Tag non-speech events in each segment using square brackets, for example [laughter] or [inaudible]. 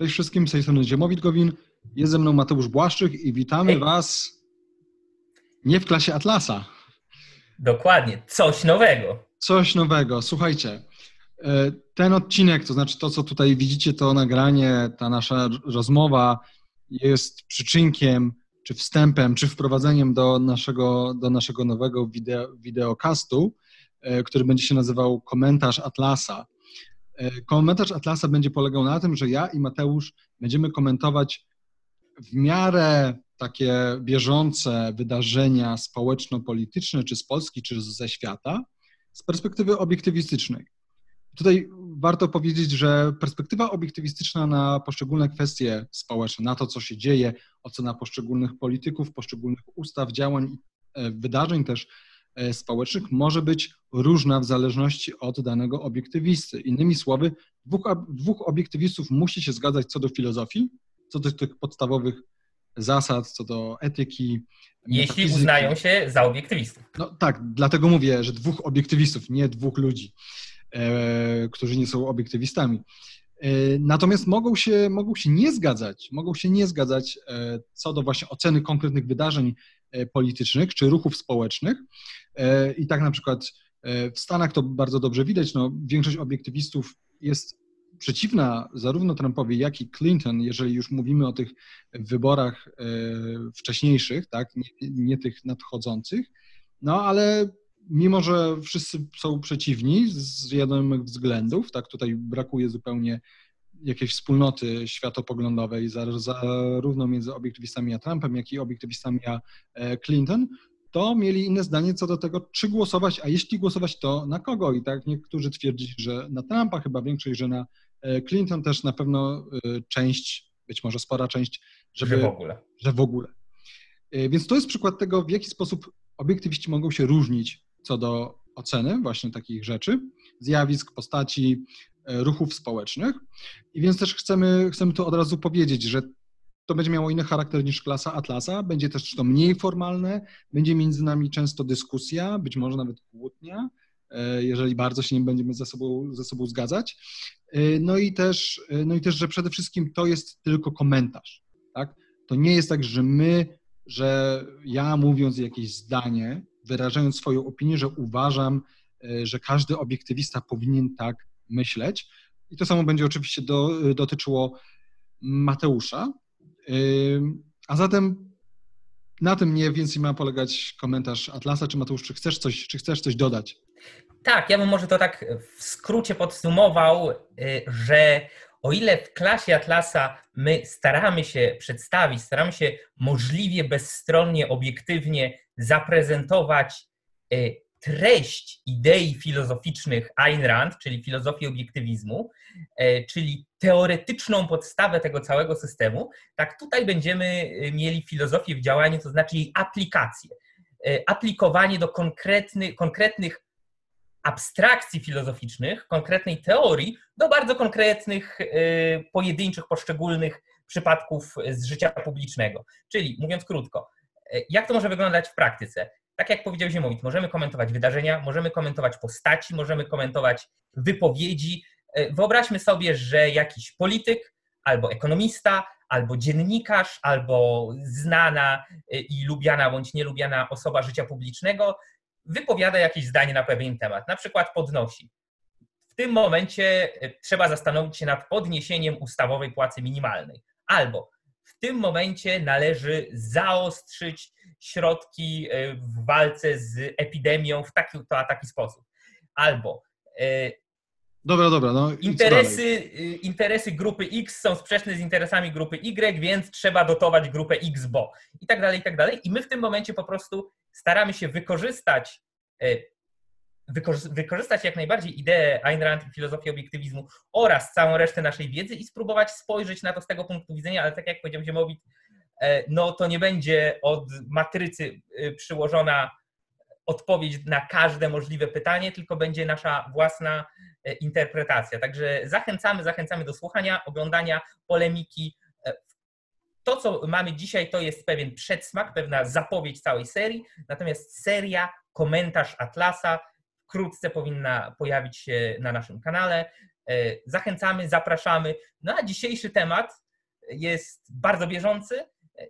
Cześć wszystkim, z tej strony Ziemowit Gowin, jest ze mną Mateusz Błaszczyk i witamy Hej. Was nie w klasie Atlasa. Dokładnie, coś nowego. Coś nowego. Słuchajcie, e, ten odcinek, to znaczy to, co tutaj widzicie, to nagranie, ta nasza rozmowa jest przyczynkiem, czy wstępem, czy wprowadzeniem do naszego, do naszego nowego wideo, wideokastu, e, który będzie się nazywał Komentarz Atlasa. E, komentarz Atlasa będzie polegał na tym, że ja i Mateusz będziemy komentować w miarę takie bieżące wydarzenia społeczno-polityczne, czy z Polski, czy ze świata, z perspektywy obiektywistycznej. Tutaj warto powiedzieć, że perspektywa obiektywistyczna na poszczególne kwestie społeczne, na to, co się dzieje, ocena poszczególnych polityków, poszczególnych ustaw, działań, e, wydarzeń też społecznych może być różna w zależności od danego obiektywisty. Innymi słowy, dwóch, dwóch obiektywistów musi się zgadzać co do filozofii, co do tych podstawowych zasad, co do etyki. Jeśli uznają się za obiektywistów. No tak, dlatego mówię, że dwóch obiektywistów, nie dwóch ludzi, e, którzy nie są obiektywistami. E, natomiast mogą się, mogą się nie zgadzać, mogą się nie zgadzać e, co do właśnie oceny konkretnych wydarzeń e, politycznych czy ruchów społecznych. I tak na przykład w Stanach to bardzo dobrze widać, no, większość obiektywistów jest przeciwna zarówno Trumpowi, jak i Clinton, jeżeli już mówimy o tych wyborach wcześniejszych, tak, nie, nie tych nadchodzących. No ale mimo że wszyscy są przeciwni z wiadomych względów, tak tutaj brakuje zupełnie jakiejś wspólnoty światopoglądowej zarówno między obiektywistami a Trumpem, jak i obiektywistami a e, Clinton, to mieli inne zdanie co do tego, czy głosować, a jeśli głosować, to na kogo. I tak niektórzy twierdzili, że na Trumpa, chyba większość, że na e, Clinton też na pewno e, część, być może spora część, żeby, że w ogóle. Że w ogóle. Więc to jest przykład tego, w jaki sposób obiektywiści mogą się różnić co do oceny właśnie takich rzeczy, zjawisk, postaci, ruchów społecznych. I więc też chcemy, chcemy tu od razu powiedzieć, że to będzie miało inny charakter niż klasa Atlasa, będzie też to mniej formalne, będzie między nami często dyskusja, być może nawet kłótnia, e, jeżeli bardzo się nie będziemy ze sobą, ze sobą zgadzać. E, no i, też, no i też, że przede wszystkim to jest tylko komentarz. Tak? To nie jest tak, że my, że ja mówiąc jakieś zdanie, wyrażając swoją opinię, że uważam, e, że każdy obiektywista powinien tak myśleć. I to samo będzie oczywiście do, dotyczyło Mateusza. A zatem na tym mniej więcej ma polegać komentarz Atlasa. Czy Mateusz, czy chcesz coś, czy chcesz coś dodać? Tak, ja bym może to tak w skrócie podsumował, e, że o ile w klasie Atlasa my staramy się przedstawić, staramy się możliwie bezstronnie, obiektywnie zaprezentować e, treść idei filozoficznych Ayn Rand, czyli filozofii obiektywizmu, e, czyli teoretyczną podstawę tego całego systemu, tak tutaj będziemy e, mieli filozofię w działaniu, to znaczy jej aplikację. Aplikowanie do konkretny, konkretnych abstrakcji filozoficznych, konkretnej teorii do bardzo konkretnych, pojedynczych, poszczególnych przypadków z życia publicznego. Czyli mówiąc krótko, jak to może wyglądać w praktyce? Tak jak powiedział Ziemowit, możemy komentować wydarzenia, możemy komentować postaci, możemy komentować wypowiedzi. E, wyobraźmy sobie, że jakiś polityk albo ekonomista, albo dziennikarz, albo znana e, i lubiana bądź nielubiana osoba życia publicznego wypowiada jakieś zdanie na pewien temat, na przykład podnosi. W tym momencie e, trzeba zastanowić się nad podniesieniem ustawowej płacy minimalnej. Albo w tym momencie należy zaostrzyć środki e, w walce z epidemią w taki, to, a taki sposób. Albo e, Dobra, dobra. No interesy, e, interesy grupy X są sprzeczne z interesami grupy Y, więc trzeba dotować grupę X, bo i tak dalej, i tak dalej. I my w tym momencie po prostu staramy się wykorzystać wykorzystać jak najbardziej ideę Ayn Rand i filozofię obiektywizmu oraz całą resztę naszej wiedzy i spróbować spojrzeć na to z tego punktu widzenia, ale tak jak powiedział Ziemowit, e, no to nie będzie od matrycy e, przyłożona odpowiedź na każde możliwe pytanie, tylko będzie nasza własna e, interpretacja. Także zachęcamy, zachęcamy do słuchania, oglądania polemiki. To, co mamy dzisiaj, to jest pewien przedsmak, pewna zapowiedź całej serii, natomiast seria, komentarz Atlasa wkrótce powinna pojawić się na naszym kanale. Zachęcamy, zapraszamy. No a dzisiejszy temat jest bardzo bieżący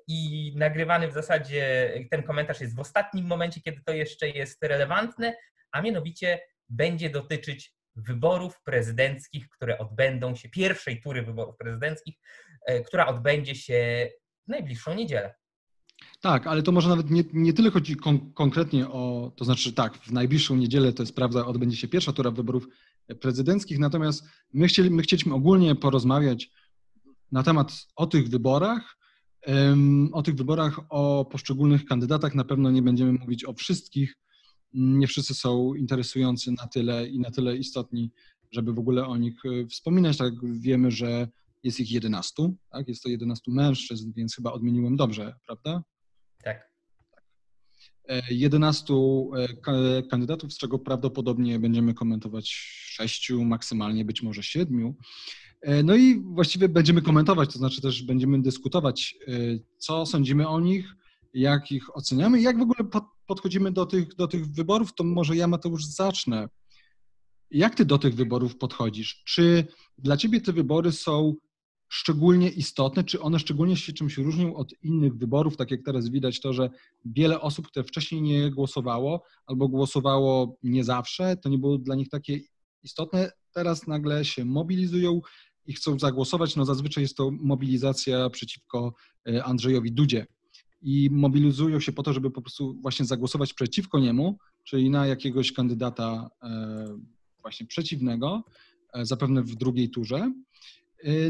i nagrywany w zasadzie, ten komentarz jest w ostatnim momencie, kiedy to jeszcze jest relevantne, a mianowicie będzie dotyczyć wyborów prezydenckich, które odbędą się, pierwszej tury wyborów prezydenckich, e, która odbędzie się w najbliższą niedzielę. Tak, ale to może nawet nie, nie tyle chodzi kon konkretnie o, to znaczy tak, w najbliższą niedzielę to jest prawda, odbędzie się pierwsza tura wyborów prezydenckich, natomiast my, chcieli, my chcieliśmy ogólnie porozmawiać na temat o tych wyborach, o tych wyborach, o poszczególnych kandydatach. Na pewno nie będziemy mówić o wszystkich. Nie wszyscy są interesujący na tyle i na tyle istotni, żeby w ogóle o nich e, wspominać. Tak wiemy, że jest ich 11, tak? Jest to 11 mężczyzn, więc chyba odmieniłem dobrze, prawda? Tak. 11 e, kandydatów, z czego prawdopodobnie będziemy komentować 6, maksymalnie być może 7. E, no i właściwie będziemy komentować, to znaczy też będziemy dyskutować, e, co sądzimy o nich, jak ich oceniamy, jak w ogóle podchodzimy do tych, do tych wyborów. To może ja, Mateusz, zacznę. Jak ty do tych wyborów podchodzisz? Czy dla ciebie te wybory są szczególnie istotne? Czy one szczególnie się czymś różnią od innych wyborów? Tak jak teraz widać to, że wiele osób, które wcześniej nie głosowało albo głosowało nie zawsze, to nie było dla nich takie istotne, teraz nagle się mobilizują, i chcą zagłosować, no zazwyczaj jest to mobilizacja przeciwko e, Andrzejowi Dudzie. I mobilizują się po to, żeby po prostu właśnie zagłosować przeciwko niemu, czyli na jakiegoś kandydata e, właśnie przeciwnego, e, zapewne w drugiej turze.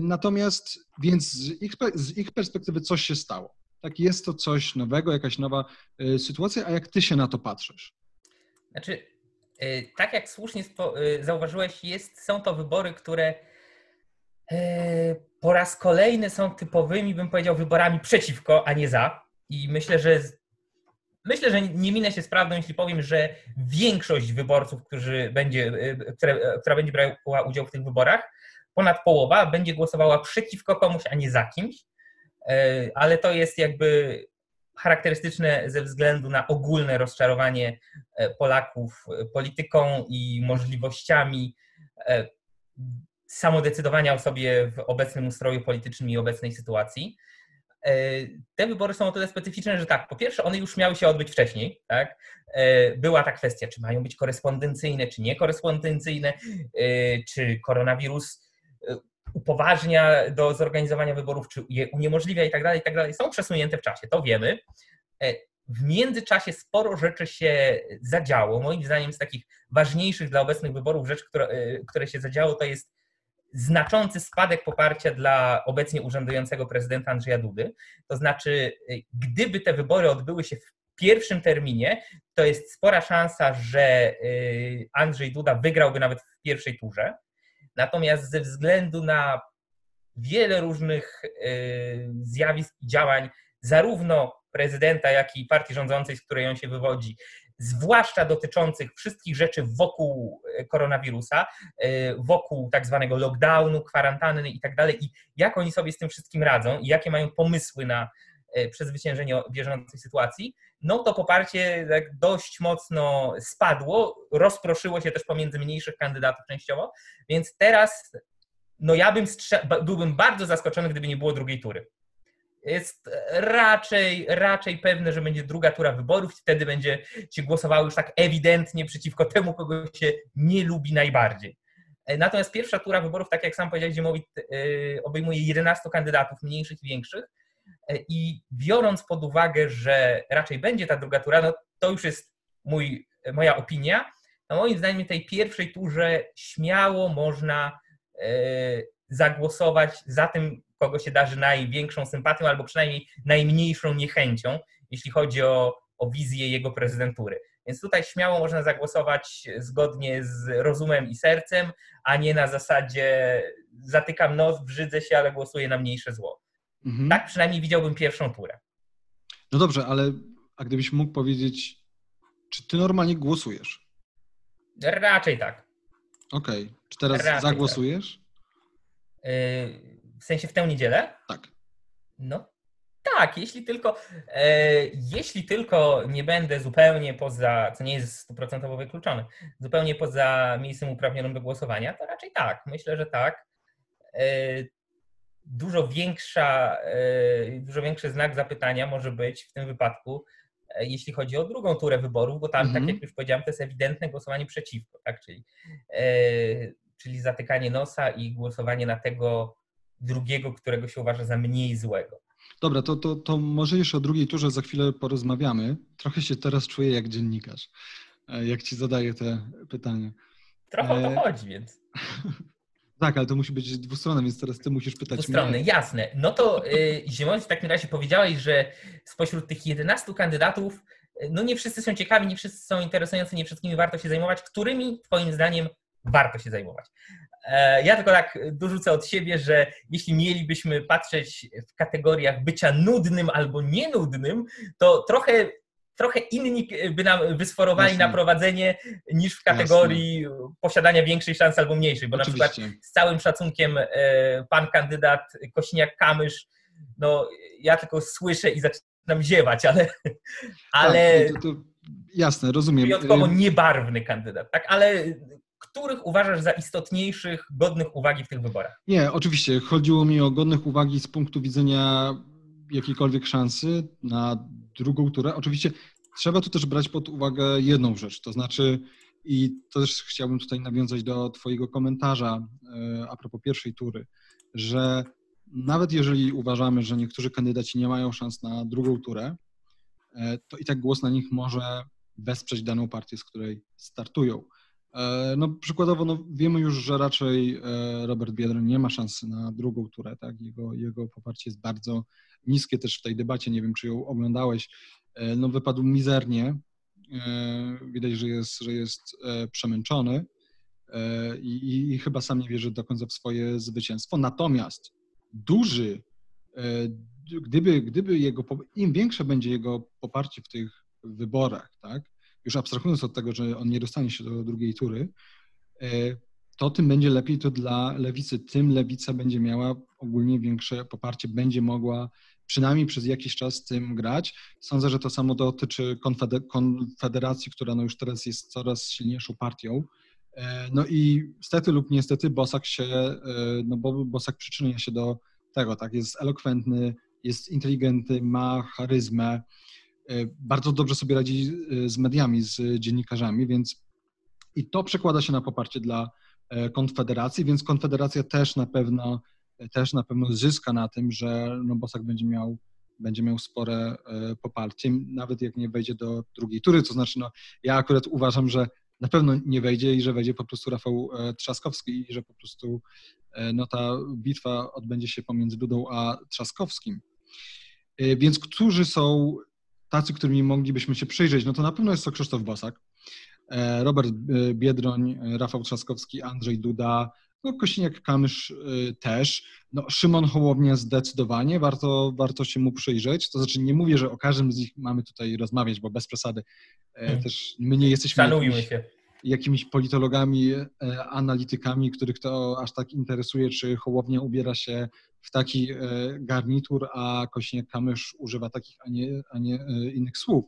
Natomiast więc z ich, z ich perspektywy coś się stało. Tak, jest to coś nowego, jakaś nowa sytuacja, a jak ty się na to patrzysz? Znaczy, tak jak słusznie zauważyłeś, jest, są to wybory, które po raz kolejny są typowymi, bym powiedział, wyborami przeciwko, a nie za. I myślę, że myślę, że nie minę się z prawdą, jeśli powiem, że większość wyborców, którzy będzie, e, które, e, która będzie brała udział w tych wyborach, ponad połowa będzie głosowała przeciwko komuś, a nie za kimś. Ale to jest jakby charakterystyczne ze względu na ogólne rozczarowanie Polaków polityką i możliwościami samodecydowania o sobie w obecnym ustroju politycznym i obecnej sytuacji. E, te wybory są o tyle specyficzne, że tak, po pierwsze, one już miały się odbyć wcześniej. Tak? E, była ta kwestia, czy mają być korespondencyjne, czy niekorespondencyjne, e, czy koronawirus upoważnia do zorganizowania wyborów, czy je uniemożliwia i tak dalej, i tak dalej. Są przesunięte w czasie, to wiemy. W międzyczasie sporo rzeczy się zadziało. Moim zdaniem z takich ważniejszych dla obecnych wyborów rzeczy, które, które się zadziało, to jest znaczący spadek poparcia dla obecnie urzędującego prezydenta Andrzeja Dudy. To znaczy, y, gdyby te wybory odbyły się w pierwszym terminie, to jest spora szansa, że y, Andrzej Duda wygrałby nawet w pierwszej turze. Natomiast ze względu na wiele różnych y, zjawisk i działań, zarówno prezydenta, jak i partii rządzącej, z której on się wywodzi, zwłaszcza dotyczących wszystkich rzeczy wokół e, koronawirusa, e, wokół tak zwanego lockdownu, kwarantanny i tak dalej, i jak oni sobie z tym wszystkim radzą i jakie mają pomysły na e, przezwyciężenie bieżącej sytuacji, no to poparcie tak dość mocno spadło, rozproszyło się też pomiędzy mniejszych kandydatów częściowo, więc teraz no ja bym byłbym bardzo zaskoczony, gdyby nie było drugiej tury jest raczej, raczej pewne, że będzie druga tura wyborów, wtedy będzie się głosowało już tak ewidentnie przeciwko temu, kogo się nie lubi najbardziej. E, natomiast pierwsza tura wyborów, tak jak sam powiedziałeś, Ziemowit, e, obejmuje 11 kandydatów, mniejszych i większych. E, I biorąc pod uwagę, że raczej będzie ta druga tura, no to już jest mój, moja opinia. No moim zdaniem tej pierwszej turze śmiało można zagłosować za tym kogo się darzy największą sympatią, albo przynajmniej najmniejszą niechęcią, jeśli chodzi o, o wizję jego prezydentury. Więc tutaj śmiało można zagłosować zgodnie z rozumem i sercem, a nie na zasadzie zatykam nos, brzydzę się, ale głosuję na mniejsze zło. Mhm. Tak przynajmniej widziałbym pierwszą turę. No dobrze, ale a gdybyś mógł powiedzieć, czy ty normalnie głosujesz? Raczej tak. Okej. Okay. Czy teraz Raczej zagłosujesz? Tak. W sensie w tę niedzielę? Tak. No tak, jeśli tylko, e, jeśli tylko nie będę zupełnie poza, co nie jest stuprocentowo wykluczone, zupełnie poza miejscem uprawnionym do głosowania, to raczej tak. Myślę, że tak. E, dużo większa, e, dużo większy znak zapytania może być w tym wypadku, e, jeśli chodzi o drugą turę wyborów, bo tam, tak mhm. tak jak już powiedziałem, to jest ewidentne głosowanie przeciwko, tak? czyli, e, czyli zatykanie nosa i głosowanie na tego drugiego, którego się uważa za mniej złego. Dobra, to, to, to może jeszcze o drugiej turze za chwilę porozmawiamy. Trochę się teraz czuję jak dziennikarz, jak ci zadaję te pytania. Trochę o to chodzi, więc. [laughs] Tak, ale to musi być dwustronne, więc teraz ty musisz pytać Dwustronne, mnie. jasne. No to y, w takim razie powiedziałeś, że spośród tych 11 kandydatów, no nie wszyscy są ciekawi, nie wszyscy są interesujący, nie wszystkimi warto się zajmować. Którymi twoim zdaniem warto się zajmować? E, ja tylko tak dorzucę od siebie, że jeśli mielibyśmy patrzeć w kategoriach bycia nudnym albo nienudnym, to trochę trochę inni by nam wysforowali Jasne. na prowadzenie niż w kategorii Jasne. posiadania większej szansy albo mniejszej, bo Oczywiście. na przykład z całym szacunkiem e, pan kandydat Kośniak-Kamysz, no ja tylko słyszę i zaczynam ziewać, ale... ale tak, to, to, jasne, rozumiem. Wyjątkowo niebarwny kandydat, tak, ale których uważasz za istotniejszych, godnych uwagi w tych wyborach? Nie, oczywiście. Chodziło mi o godnych uwagi z punktu widzenia jakiejkolwiek szansy na drugą turę. Oczywiście trzeba tu też brać pod uwagę jedną rzecz, to znaczy, i to też chciałbym tutaj nawiązać do Twojego komentarza e, a propos pierwszej tury, że nawet jeżeli uważamy, że niektórzy kandydaci nie mają szans na drugą turę, e, to i tak głos na nich może wesprzeć daną partię, z której startują. E, no, przykładowo no, wiemy już, że raczej Robert Biedroń nie ma szansy na drugą turę. Tak? Jego, jego poparcie jest bardzo niskie też w tej debacie, nie wiem czy ją oglądałeś, e, no wypadł mizernie. E, widać, że jest, że jest e, przemęczony i, i chyba sam nie wierzy do końca w swoje zwycięstwo. Natomiast duży, gdyby, gdyby jego, im większe będzie jego poparcie w tych wyborach, tak, już abstrahując od tego, że on nie dostanie się do drugiej tury, to tym będzie lepiej to dla lewicy. Tym lewica będzie miała ogólnie większe poparcie, będzie mogła przynajmniej przez jakiś czas z tym grać. Sądzę, że to samo dotyczy Konfederacji, która no już teraz jest coraz silniejszą partią. E, no i stety lub niestety Bosak się, e, no bo Bosak przyczynia się do tego, tak, jest elokwentny, jest inteligentny, ma charyzmę, e, bardzo dobrze sobie radzi z mediami, z dziennikarzami, więc i to przekłada się na poparcie dla Konfederacji, więc Konfederacja też na pewno też na pewno zyska na tym, że no Bosak będzie miał, będzie miał spore e, poparcie, nawet jak nie wejdzie do drugiej tury, to znaczy no, ja akurat uważam, że na pewno nie wejdzie i że wejdzie po prostu Rafał e, Trzaskowski i że po prostu e, no, ta bitwa odbędzie się pomiędzy Dudą a Trzaskowskim. Więc którzy są tacy, którymi moglibyśmy się przyjrzeć? No to na pewno jest to Krzysztof Bosak, Robert Biedroń, Rafał Trzaskowski, Andrzej Duda, no, Kośniak-Kamysz y, też. No, Szymon Hołownia zdecydowanie, warto, warto się mu przyjrzeć. To znaczy nie mówię, że o każdym z nich mamy tutaj rozmawiać, bo bez przesady e, hmm. też my nie jesteśmy jakimiś, jakimiś politologami, e, analitykami, których to aż tak interesuje, czy Hołownia ubiera się w taki e, garnitur, a Kośniak-Kamysz używa takich, a nie, a nie innych słów.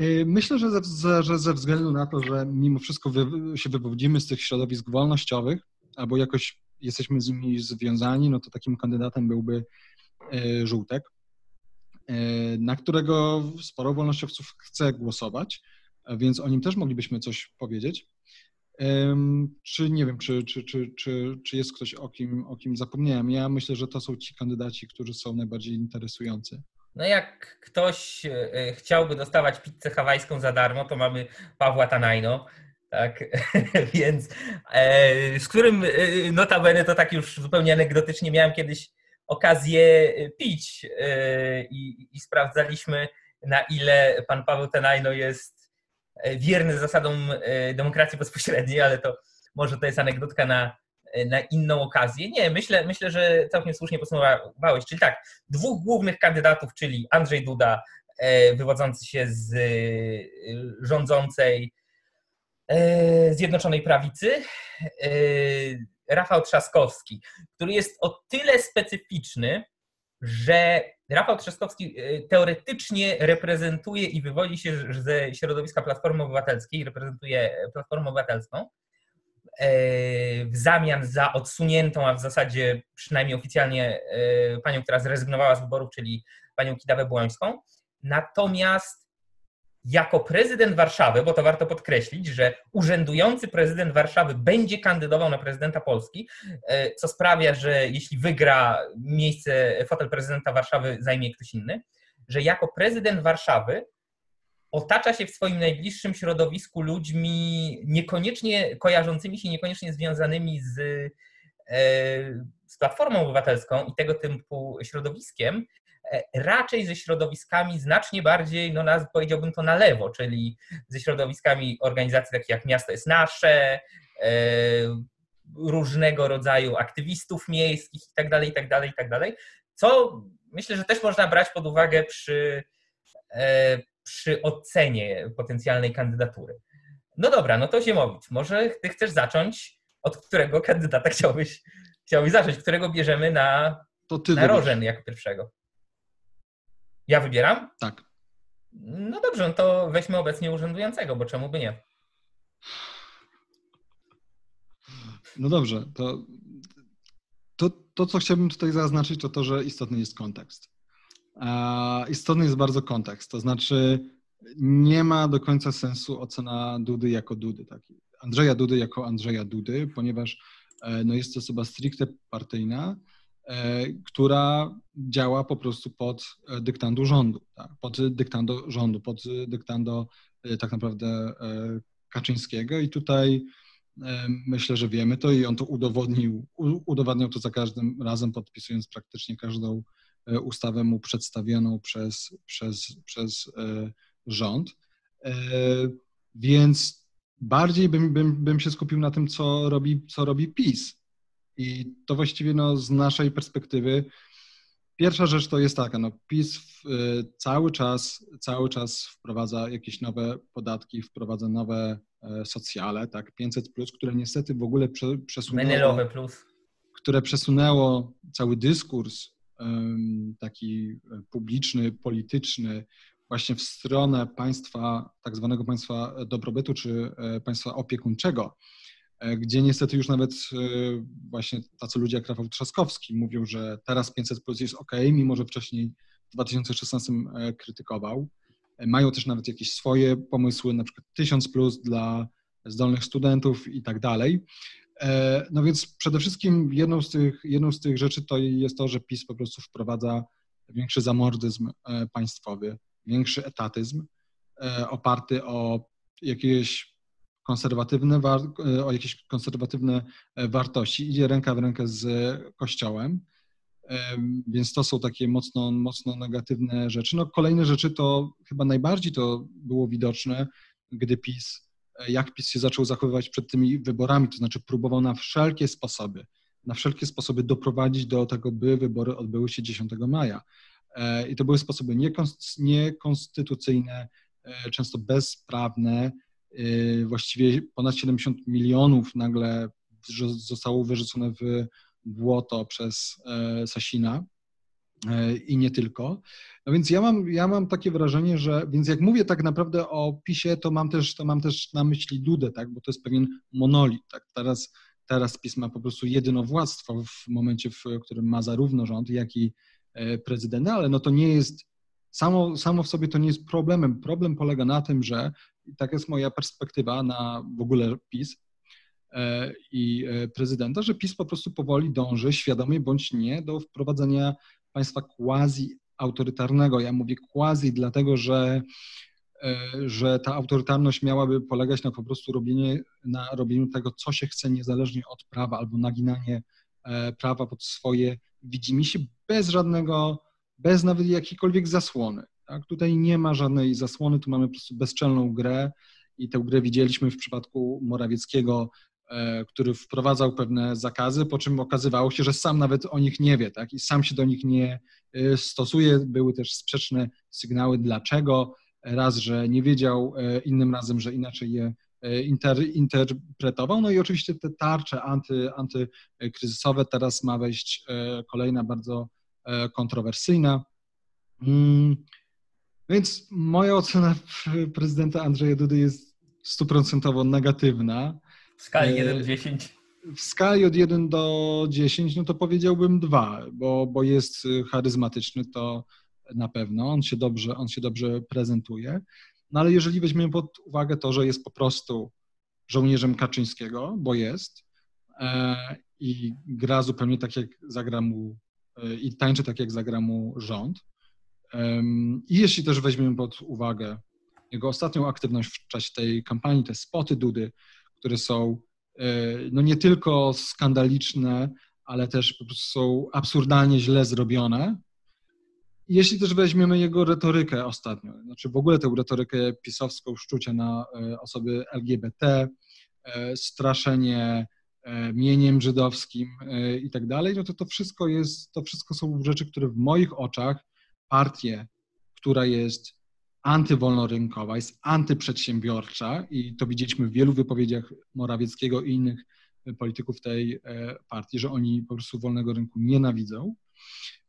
Y, myślę, że ze, że ze względu na to, że mimo wszystko wy, się wywodzimy z tych środowisk wolnościowych, albo jakoś jesteśmy z nimi związani, no to takim kandydatem byłby Żółtek, na którego sporo wolnościowców chce głosować, więc o nim też moglibyśmy coś powiedzieć. Czy nie wiem, czy, czy, czy, czy, czy jest ktoś, o kim, o kim zapomniałem? Ja myślę, że to są ci kandydaci, którzy są najbardziej interesujący. No jak ktoś e, chciałby dostawać pizzę hawajską za darmo, to mamy Pawła Tanajno, tak, [laughs] więc e, z którym e, notabene to tak już zupełnie anegdotycznie miałem kiedyś okazję pić i, i sprawdzaliśmy na ile pan Paweł Tanajno jest wierny zasadom demokracji bezpośredniej, ale to może to jest anegdotka na na inną okazję. Nie, myślę, myślę, że całkiem słusznie podsumowałeś. Czyli tak, dwóch głównych kandydatów, czyli Andrzej Duda, e, wywodzący się z e, rządzącej e, Zjednoczonej Prawicy, Rafał Trzaskowski, który jest o tyle specyficzny, że Rafał Trzaskowski teoretycznie reprezentuje i wywodzi się ze środowiska Platformy Obywatelskiej, reprezentuje Platformę Obywatelską, w zamian za odsuniętą, a w zasadzie przynajmniej oficjalnie panią, która zrezygnowała z wyborów, czyli panią Kidawę Błońską. Natomiast jako prezydent Warszawy, bo to warto podkreślić, że urzędujący prezydent Warszawy będzie kandydował na prezydenta Polski, e, co sprawia, że jeśli wygra miejsce, fotel prezydenta Warszawy zajmie ktoś inny, że jako prezydent Warszawy otacza się w swoim najbliższym środowisku ludźmi niekoniecznie kojarzącymi się, niekoniecznie związanymi z, e, z Platformą Obywatelską i tego typu środowiskiem, raczej ze środowiskami znacznie bardziej, no powiedziałbym to na lewo, czyli ze środowiskami organizacji takich jak Miasto jest Nasze, e, różnego rodzaju aktywistów miejskich itd., itd., itd., co myślę, że też można brać pod uwagę przy, e, przy ocenie potencjalnej kandydatury. No dobra, no to Ziemowicz, może ty chcesz zacząć, od którego kandydata chciałbyś, chciałbyś zacząć, którego bierzemy na, to ty na Rożen jako pierwszego? Ja wybieram? Tak. No dobrze, no to weźmy obecnie urzędującego, bo czemu by nie? No dobrze, to, to, to co chciałbym tutaj zaznaczyć, to to, że istotny jest kontekst. Istotny jest bardzo kontekst, to znaczy nie ma do końca sensu ocena Dudy jako Dudy, tak? Andrzeja Dudy jako Andrzeja Dudy, ponieważ e, no, jest to osoba stricte partyjna, E, która działa po prostu pod e, dyktando rządu, tak? pod dyktando rządu, pod dyktando e, tak naprawdę Kaczyńskiego i tutaj myślę, że wiemy to i on to udowodnił, udowadniał to za każdym razem, podpisując praktycznie każdą ustawę mu przedstawioną przez, przez, przez rząd. Więc bardziej bym, bym, bym się skupił na tym, co robi, co robi PiS, i to właściwie no, z naszej perspektywy pierwsza rzecz to jest taka, no PiS w, y, cały czas, cały czas wprowadza jakieś nowe podatki, wprowadza nowe e, socjale, tak, 500 plus, które niestety w ogóle prze, przesunęło. Menelowe plus. Które przesunęło cały dyskurs taki e, publiczny, polityczny właśnie w stronę państwa, tak zwanego państwa dobrobytu czy e, państwa opiekuńczego. E, gdzie niestety już nawet e, właśnie tacy ludzie jak Rafał Trzaskowski mówią, że teraz 500 plus jest ok, mimo że wcześniej w 2016 e, krytykował. Mają też nawet jakieś swoje pomysły, na przykład 1000 plus dla zdolnych studentów i tak dalej. No więc przede wszystkim jedną z, tych, jedną z tych rzeczy to jest to, że PiS po prostu wprowadza większy zamordyzm państwowy, większy etatyzm oparty o jakieś konserwatywne, e, o jakieś konserwatywne e, wartości, idzie ręka w rękę z Kościołem. Więc to są takie mocno, mocno negatywne rzeczy. No, kolejne rzeczy to chyba najbardziej to było widoczne, gdy PiS, e, jak PiS się zaczął zachowywać przed tymi wyborami, to znaczy próbował na wszelkie sposoby, na wszelkie sposoby doprowadzić do tego, by wybory odbyły się 10 maja. I to były sposoby niekonstytucyjne, często bezprawne, właściwie ponad 70 milionów nagle zostało wyrzucone w błoto przez e, Sasina e, i nie tylko. No więc ja mam, ja mam takie wrażenie, że, więc jak mówię tak naprawdę o PiSie, to mam też, to mam też na myśli Dudę, tak, bo to jest pewien monolit, tak, teraz, teraz PiS ma po prostu jedynowładztwo w momencie, w którym ma zarówno rząd, jak i e, prezydenta, ale no to nie jest, samo, samo w sobie to nie jest problemem. Problem polega na tym, że i tak jest moja perspektywa na w ogóle PiS e, i e, prezydenta, że PiS po prostu powoli dąży, świadomie bądź nie, do wprowadzenia państwa quasi-autorytarnego. Ja mówię quasi, dlatego że, e, że ta autorytarność miałaby polegać na po prostu robienie, na robieniu tego, co się chce, niezależnie od prawa, albo naginanie prawa pod swoje widzimisię, bez żadnego, bez nawet jakiejkolwiek zasłony. Tak? Tutaj nie ma żadnej zasłony, tu mamy po prostu bezczelną grę i tę grę widzieliśmy w przypadku Morawieckiego, e, który wprowadzał pewne zakazy, po czym okazywało się, że sam nawet o nich nie wie tak? i sam się do nich nie e, stosuje. Były też sprzeczne sygnały, dlaczego. Raz, że nie wiedział, e, innym razem, że inaczej je inter, interpretował. No i oczywiście te tarcze anty, antykryzysowe, teraz ma wejść kolejna bardzo kontrowersyjna. Więc moja ocena [laughs] prezydenta Andrzeja Dudy jest stuprocentowo negatywna. W skali 1 do 10? W skali od 1 do 10, no to powiedziałbym 2, bo, bo jest charyzmatyczny, to na pewno, on się dobrze, on się dobrze prezentuje. No ale jeżeli weźmiemy pod uwagę to, że jest po prostu żołnierzem Kaczyńskiego, bo jest, e, i gra zupełnie tak, jak zagra mu, e, i tańczy tak, jak zagra mu rząd. I jeśli też weźmiemy pod uwagę jego ostatnią aktywność w czasie tej kampanii, te spoty Dudy, które są e, no nie tylko skandaliczne, ale też po prostu są absurdalnie źle zrobione, jeśli też weźmiemy jego retorykę ostatnio, znaczy w ogóle tę retorykę pisowską, szczucie na e, osoby LGBT, e, straszenie mieniem żydowskim i tak dalej, no to to wszystko jest, to wszystko są rzeczy, które w moich oczach partię, która jest antywolnorynkowa, jest antyprzedsiębiorcza i to widzieliśmy w wielu wypowiedziach Morawieckiego i innych polityków tej partii, że oni po prostu wolnego rynku nienawidzą.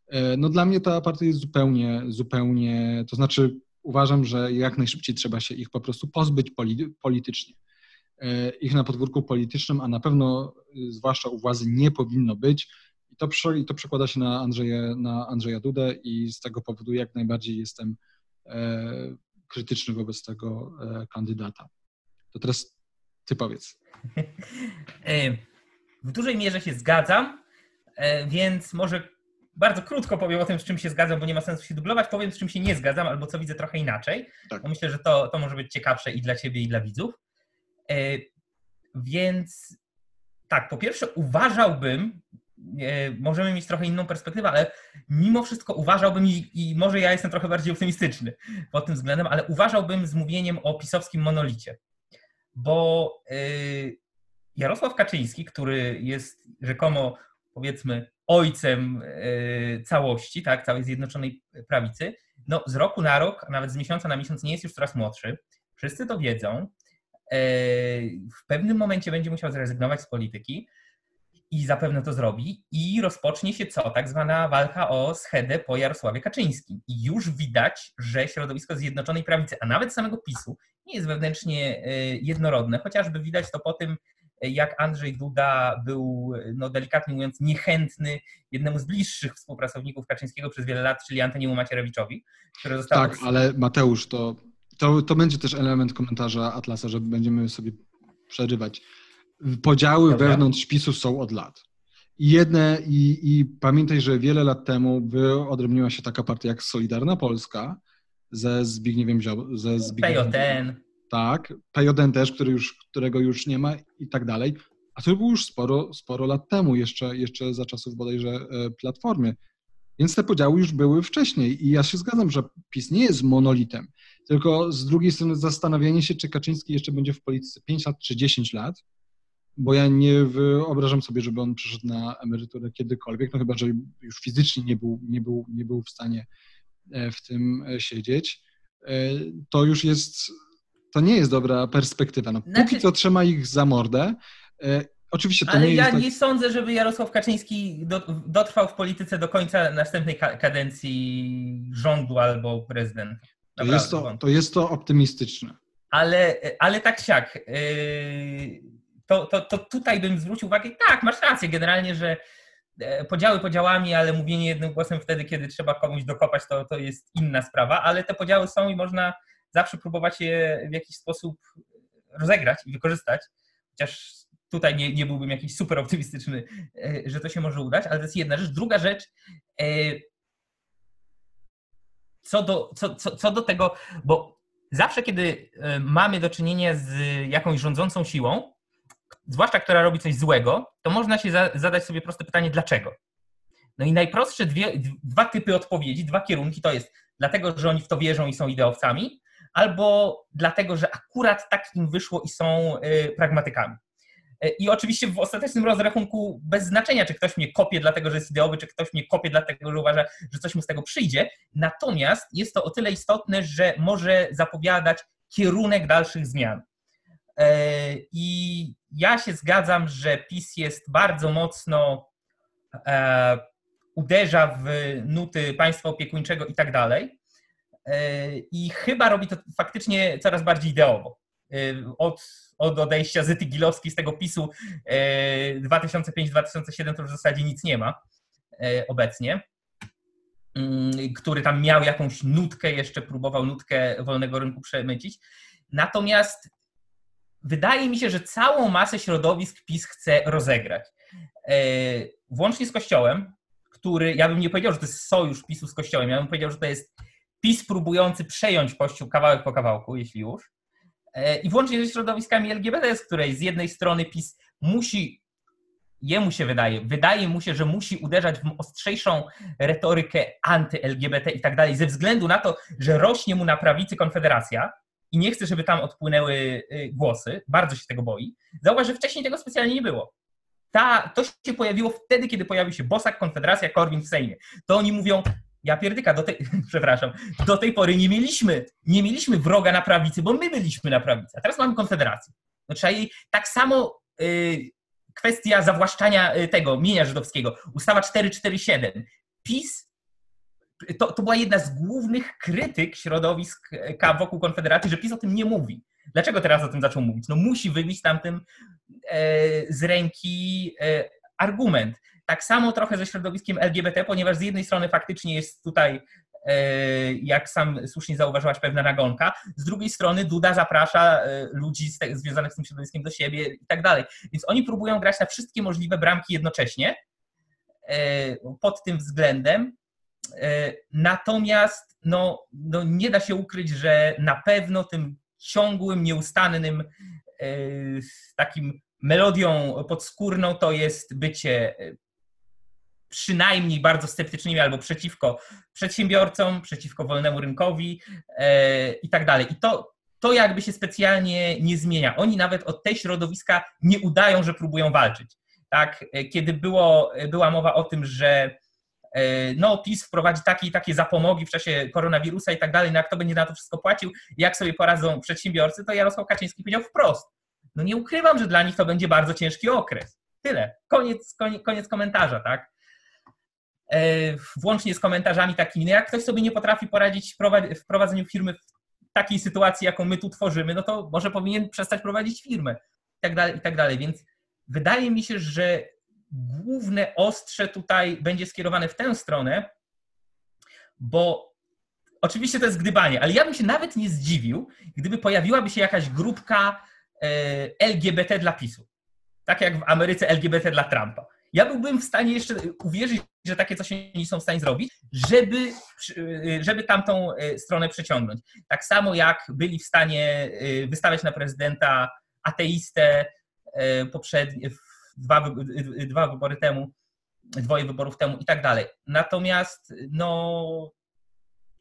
E, no dla mnie ta partia jest zupełnie, zupełnie, to znaczy uważam, że jak najszybciej trzeba się ich po prostu pozbyć politycznie. E, ich na podwórku politycznym, a na pewno y, zwłaszcza u władzy nie powinno być. I to, i to przekłada się na Andrzeja, na Andrzeja Dudę i z tego powodu jak najbardziej jestem e, krytyczny wobec tego kandydata. To teraz ty powiedz. [laughs] W dużej mierze się zgadzam, więc może bardzo krótko powiem o tym, z czym się zgadzam, bo nie ma sensu się dublować. Powiem, z czym się nie zgadzam, albo co widzę trochę inaczej. Tak. Bo myślę, że to, to może być ciekawsze i dla ciebie, i dla widzów. E, więc tak, po pierwsze uważałbym, e, możemy mieć trochę inną perspektywę, ale mimo wszystko uważałbym, i, i, może ja jestem trochę bardziej optymistyczny pod tym względem, ale uważałbym z mówieniem o pisowskim monolicie. Bo e, Jarosław Kaczyński, który jest rzekomo, powiedzmy, ojcem e, całości, tak, całej Zjednoczonej Prawicy, no z roku na rok, a nawet z miesiąca na miesiąc nie jest już coraz młodszy. Wszyscy to wiedzą. E, w pewnym momencie będzie musiał zrezygnować z polityki i zapewne to zrobi i rozpocznie się co? Tak zwana walka o schedę po Jarosławie Kaczyńskim. I już widać, że środowisko Zjednoczonej Prawicy, a nawet samego PiSu, nie jest wewnętrznie e, jednorodne, chociażby widać to po tym, jak Andrzej Duda był, no delikatnie mówiąc, niechętny jednemu z bliższych współpracowników Kaczyńskiego przez wiele lat, czyli Antoniemu Macierewiczowi, który został... Tak, ale Mateusz, to, to, to będzie też element komentarza Atlasa, że będziemy sobie przerywać. Podziały Dobra. wewnątrz PiSu są od lat. I jedne, i, i pamiętaj, że wiele lat temu wyodrębniła się taka partia jak Solidarna Polska ze Zbigniewem Ziobro, ze Zbigniewem PJN tak, PJN też, który już, którego już nie ma i tak dalej, a to było już sporo, sporo lat temu, jeszcze, jeszcze za czasów bodajże e, Platformy. Więc te podziały już były wcześniej i ja się zgadzam, że PiS nie jest monolitem, tylko z drugiej strony zastanawianie się, czy Kaczyński jeszcze będzie w polityce 5 lat czy 10 lat, bo ja nie wyobrażam sobie, żeby on przyszedł na emeryturę kiedykolwiek, no chyba, że już fizycznie nie był, nie był, nie był w stanie e, w tym e, siedzieć. To już jest to nie jest dobra perspektywa. No, znaczy... Póki co trzyma ich za mordę. E, oczywiście to Ale nie ja jest nie sądzę, żeby Jarosław Kaczyński do, dotrwał w polityce do końca następnej kadencji rządu albo prezydenta. To jest to, to jest to optymistyczne. Ale, ale tak siak. Yy, to, to, to tutaj bym zwrócił uwagę, tak, masz rację generalnie, że e, podziały podziałami, ale mówienie jednym głosem wtedy, kiedy trzeba komuś dokopać, to, to jest inna sprawa, ale te podziały są i można zawsze próbować je w jakiś sposób rozegrać i wykorzystać, chociaż tutaj nie, nie byłbym jakiś super optymistyczny, e, że to się może udać, ale to jest jedna rzecz. Druga rzecz, e, co do, co, co, co do tego, bo zawsze, kiedy mamy do czynienia z jakąś rządzącą siłą, zwłaszcza która robi coś złego, to można się za, zadać sobie proste pytanie, dlaczego? No i najprostsze dwie, dwa typy odpowiedzi, dwa kierunki to jest dlatego, że oni w to wierzą i są ideowcami, albo dlatego, że akurat tak im wyszło i są y, pragmatykami. Y, I oczywiście w ostatecznym rozrachunku bez znaczenia, czy ktoś mnie kopie dlatego, że jest ideowy, czy ktoś mnie kopie dlatego, że uważa, że coś mu z tego przyjdzie. Natomiast jest to o tyle istotne, że może zapowiadać kierunek dalszych zmian. Y, I ja się zgadzam, że PiS jest bardzo mocno e, uderza w nuty państwa opiekuńczego i tak dalej. I chyba robi to faktycznie coraz bardziej ideowo. Od, od odejścia Zyty Gilowskiej z tego PiSu 2005-2007 to już w zasadzie nic nie ma obecnie. Mm, który tam miał jakąś nutkę, jeszcze próbował nutkę wolnego rynku przemycić. Natomiast wydaje mi się, że całą masę środowisk PiS chce rozegrać. E, włącznie z Kościołem, który, ja bym nie powiedział, że to jest sojusz PiSu z Kościołem, ja bym powiedział, że to jest PiS próbujący przejąć Kościół kawałek po kawałku, jeśli już. E, I włącznie ze środowiskami LGBT, z której z jednej strony PiS musi jemu się wydaje, wydaje mu się, że musi uderzać w ostrzejszą retorykę anty-LGBT i tak dalej, ze względu na to, że rośnie mu na prawicy Konfederacja i nie chce, żeby tam odpłynęły y, głosy, bardzo się tego boi. Zauważ, że wcześniej tego specjalnie nie było. Ta, to się pojawiło wtedy, kiedy pojawił się Bosak, Konfederacja, Korwin w Sejmie. To oni mówią, ja pierdyka, do tej, [laughs] przepraszam, do tej pory nie mieliśmy, nie mieliśmy wroga na prawicy, bo my byliśmy na prawicy, a teraz mamy Konfederację. No trzeba jej tak samo y, kwestia zawłaszczania y, tego mienia żydowskiego, ustawa 447. PiS to, to była jedna z głównych krytyk środowisk wokół Konfederacji, że PiS o tym nie mówi. Dlaczego teraz o tym zaczął mówić? No musi wybić tamtym e, z ręki e, argument. Tak samo trochę ze środowiskiem LGBT, ponieważ z jednej strony faktycznie jest tutaj E, jak sam słusznie zauważyłaś, pewna nagonka. Z drugiej strony Duda zaprasza e, ludzi związanych z tym środowiskiem do siebie i tak dalej. Więc oni próbują grać na wszystkie możliwe bramki jednocześnie e, pod tym względem. Natomiast no, no nie da się ukryć, że na pewno tym ciągłym, nieustannym takim melodią podskórną to jest bycie przynajmniej bardzo sceptycznymi albo przeciwko przedsiębiorcom, przeciwko wolnemu rynkowi e, i tak dalej. I to, to jakby się specjalnie nie zmienia. Oni nawet od tej środowiska nie udają, że próbują walczyć. Tak, e, kiedy było, była mowa o tym, że e, no, PiS wprowadzi takie i takie zapomogi w czasie koronawirusa i tak dalej, no jak to będzie na to wszystko płacił, jak sobie poradzą przedsiębiorcy, to Jarosław Kaczyński powiedział wprost. No nie ukrywam, że dla nich to będzie bardzo ciężki okres. Tyle. Koniec, koniec, koniec komentarza, tak? E, włącznie z komentarzami takimi, no jak ktoś sobie nie potrafi poradzić w prowadzeniu firmy w takiej sytuacji, jaką my tu tworzymy, no to może powinien przestać prowadzić firmę i tak dalej, i tak dalej. Więc wydaje mi się, że główne ostrze tutaj będzie skierowane w tę stronę, bo oczywiście to jest gdybanie, ale ja bym się nawet nie zdziwił, gdyby pojawiłaby się jakaś grupka e, LGBT dla PiSu. Tak jak w Ameryce LGBT dla Trumpa ja byłbym w stanie jeszcze uwierzyć, że takie coś oni są w stanie zrobić, żeby, żeby tamtą e, stronę przeciągnąć. Tak samo jak byli w stanie e, wystawiać na prezydenta ateistę e, poprzednie, dwa, dwa wybory temu, dwoje wyborów temu i tak dalej. Natomiast no,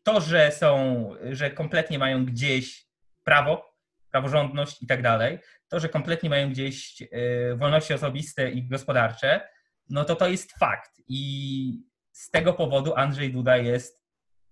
to, że są, że kompletnie mają gdzieś prawo, praworządność i tak dalej, to, że kompletnie mają gdzieś wolności osobiste i gospodarcze, no to to jest fakt. I z tego powodu Andrzej Duda jest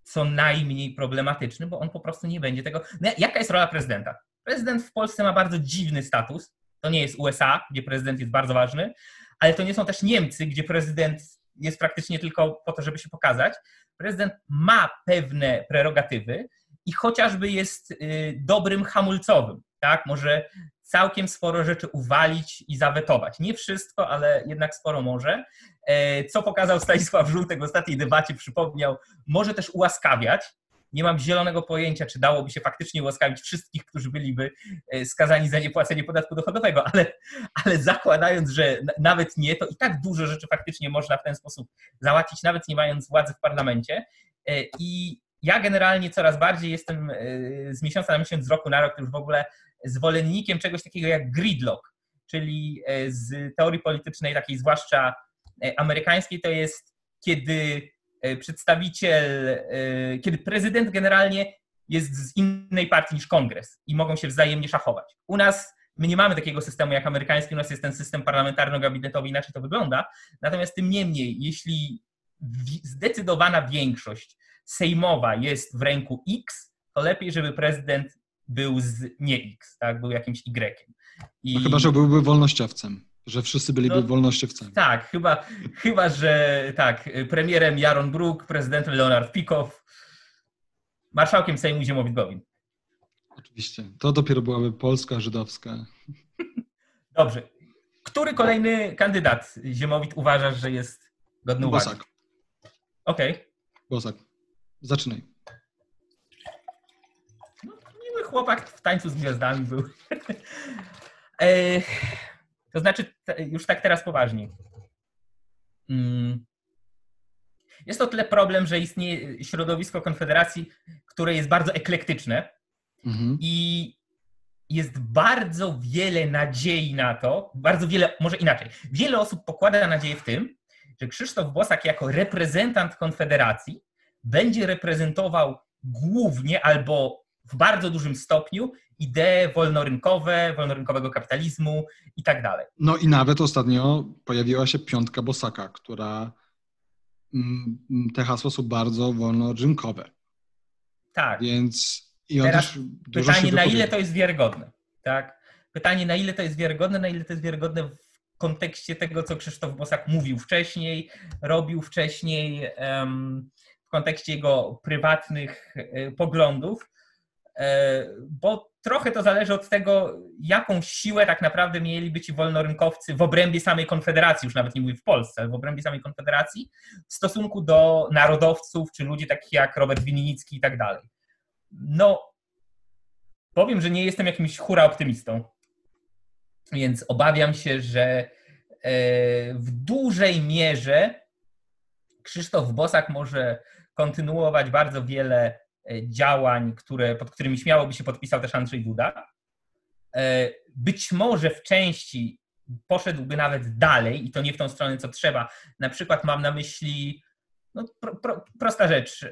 co najmniej problematyczny, bo on po prostu nie będzie tego. No, jaka jest rola prezydenta? Prezydent w Polsce ma bardzo dziwny status. To nie jest USA, gdzie prezydent jest bardzo ważny, ale to nie są też Niemcy, gdzie prezydent jest praktycznie tylko po to, żeby się pokazać. Prezydent ma pewne prerogatywy i chociażby jest y, dobrym hamulcowym. Tak? Może całkiem sporo rzeczy uwalić i zawetować. Nie wszystko, ale jednak sporo może. E, co pokazał Stanisław Żółtek w ostatniej debacie, przypomniał, może też ułaskawiać. Nie mam zielonego pojęcia, czy dałoby się faktycznie ułaskawić wszystkich, którzy byliby e, skazani za niepłacenie podatku dochodowego, ale, ale zakładając, że nawet nie, to i tak dużo rzeczy faktycznie można w ten sposób załatwić, nawet nie mając władzy w parlamencie. E, I ja generalnie coraz bardziej jestem z miesiąca na miesiąc, z roku na rok już w ogóle zwolennikiem czegoś takiego jak gridlock, czyli e, z teorii politycznej, takiej zwłaszcza e, amerykańskiej, to jest kiedy e, przedstawiciel, kiedy prezydent generalnie jest z innej partii niż kongres i mogą się wzajemnie szachować. U nas my nie mamy takiego systemu jak amerykański, u nas jest ten system parlamentarno-gabinetowy, inaczej to wygląda. Natomiast tym niemniej, jeśli zdecydowana większość sejmowa jest w ręku X, to lepiej, żeby prezydent był z nie X, tak? był jakimś Y. I... Chyba, że byłby wolnościowcem. Że wszyscy byliby no, wolnościowcami. Tak, chyba, chyba, że tak, premierem Jaron Brook, prezydentem Leonard Pikow, marszałkiem Sejmu Ziemowit Gowin. Oczywiście. To dopiero byłaby Polska żydowska. [laughs] Dobrze. Który kolejny kandydat Ziemowit uważasz, że jest godny uwagi? Bosak. Okej. Okay. Bosak. Zaczynaj. No, miły chłopak w tańcu z gwiazdami był. [laughs] e, to znaczy, już tak teraz poważnie. Mm. Jest to tyle problem, że istnieje środowisko Konfederacji, które jest bardzo eklektyczne mhm. i jest bardzo wiele nadziei na to, bardzo wiele, może inaczej, wiele osób pokłada nadzieję w tym, że Krzysztof Bosak jako reprezentant Konfederacji będzie reprezentował głównie albo w bardzo dużym stopniu idee wolnorynkowe, wolnorynkowego kapitalizmu i tak dalej. No i nawet ostatnio pojawiła się piątka Bosaka, która mm, te hasła są bardzo wolnorynkowe. Tak. Więc i Teraz pytanie, na ile to jest wiarygodne, tak? Pytanie, na ile to jest wiarygodne, na ile to jest wiarygodne w kontekście tego, co Krzysztof Bosak mówił wcześniej, robił wcześniej, w kontekście jego prywatnych e, poglądów, bo trochę to zależy od tego, jaką siłę tak naprawdę mieliby ci wolnorynkowcy w obrębie samej Konfederacji, już nawet nie mówię w Polsce, ale w obrębie samej Konfederacji, w stosunku do narodowców czy ludzi takich jak Robert Winnicki i tak dalej. No, powiem, że nie jestem jakimś hura optymistą, więc obawiam się, że e, w dużej mierze Krzysztof Bosak może kontynuować bardzo wiele e, działań, które, pod którymi śmiało by się podpisał też Andrzej Duda. E, być może w części poszedłby nawet dalej i to nie w tą stronę, co trzeba. Na przykład mam na myśli no, pro, pro, prosta rzecz,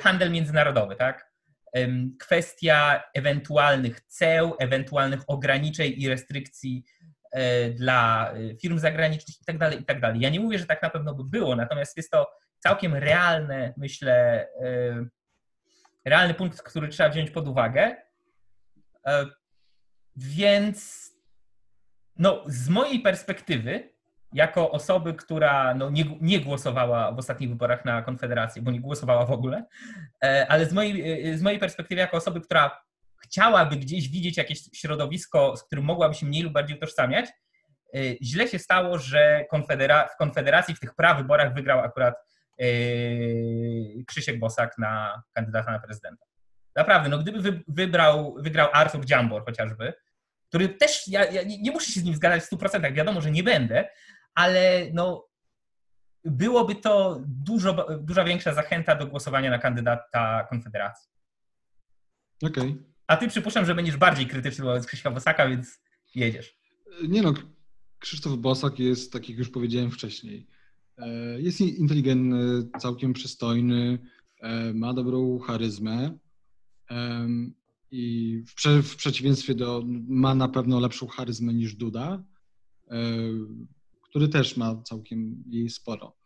handel międzynarodowy, tak? kwestia ewentualnych ceł, ewentualnych ograniczeń i restrykcji e, dla e, firm zagranicznych itd., tak itd. Tak ja nie mówię, że tak na pewno by było, natomiast jest to całkiem realne, myślę, e, realny punkt, który trzeba wziąć pod uwagę. Więc no, z mojej perspektywy jako osoby, która no, nie, nie, głosowała w ostatnich wyborach na Konfederację, bo nie głosowała w ogóle, e, ale z mojej, e, z mojej perspektywy, jako osoby, która chciałaby gdzieś widzieć jakieś środowisko, z którym mogłaby się mniej lub bardziej utożsamiać, e, źle się stało, że konfedera w Konfederacji w tych prawyborach wygrał akurat Krzysiek Bosak na kandydata na prezydenta. Naprawdę, no gdyby wybrał, wygrał Artur Dziambor chociażby, który też, ja, ja nie muszę się z nim zgadzać w 100%, wiadomo, że nie będę, ale no, byłoby to dużo, dużo większa zachęta do głosowania na kandydata Konfederacji. Okej. Okay. A ty przypuszczam, że będziesz bardziej krytyczny wobec Krzyśka Bosaka, więc jedziesz. Nie no, Krzysztof Bosak jest, tak jak już powiedziałem wcześniej, jest inteligentny, całkiem przystojny, e, ma dobrą charyzmę i w, prze, w przeciwieństwie do, ma na pewno lepszą charyzmę niż Duda, e, który też ma całkiem jej sporo.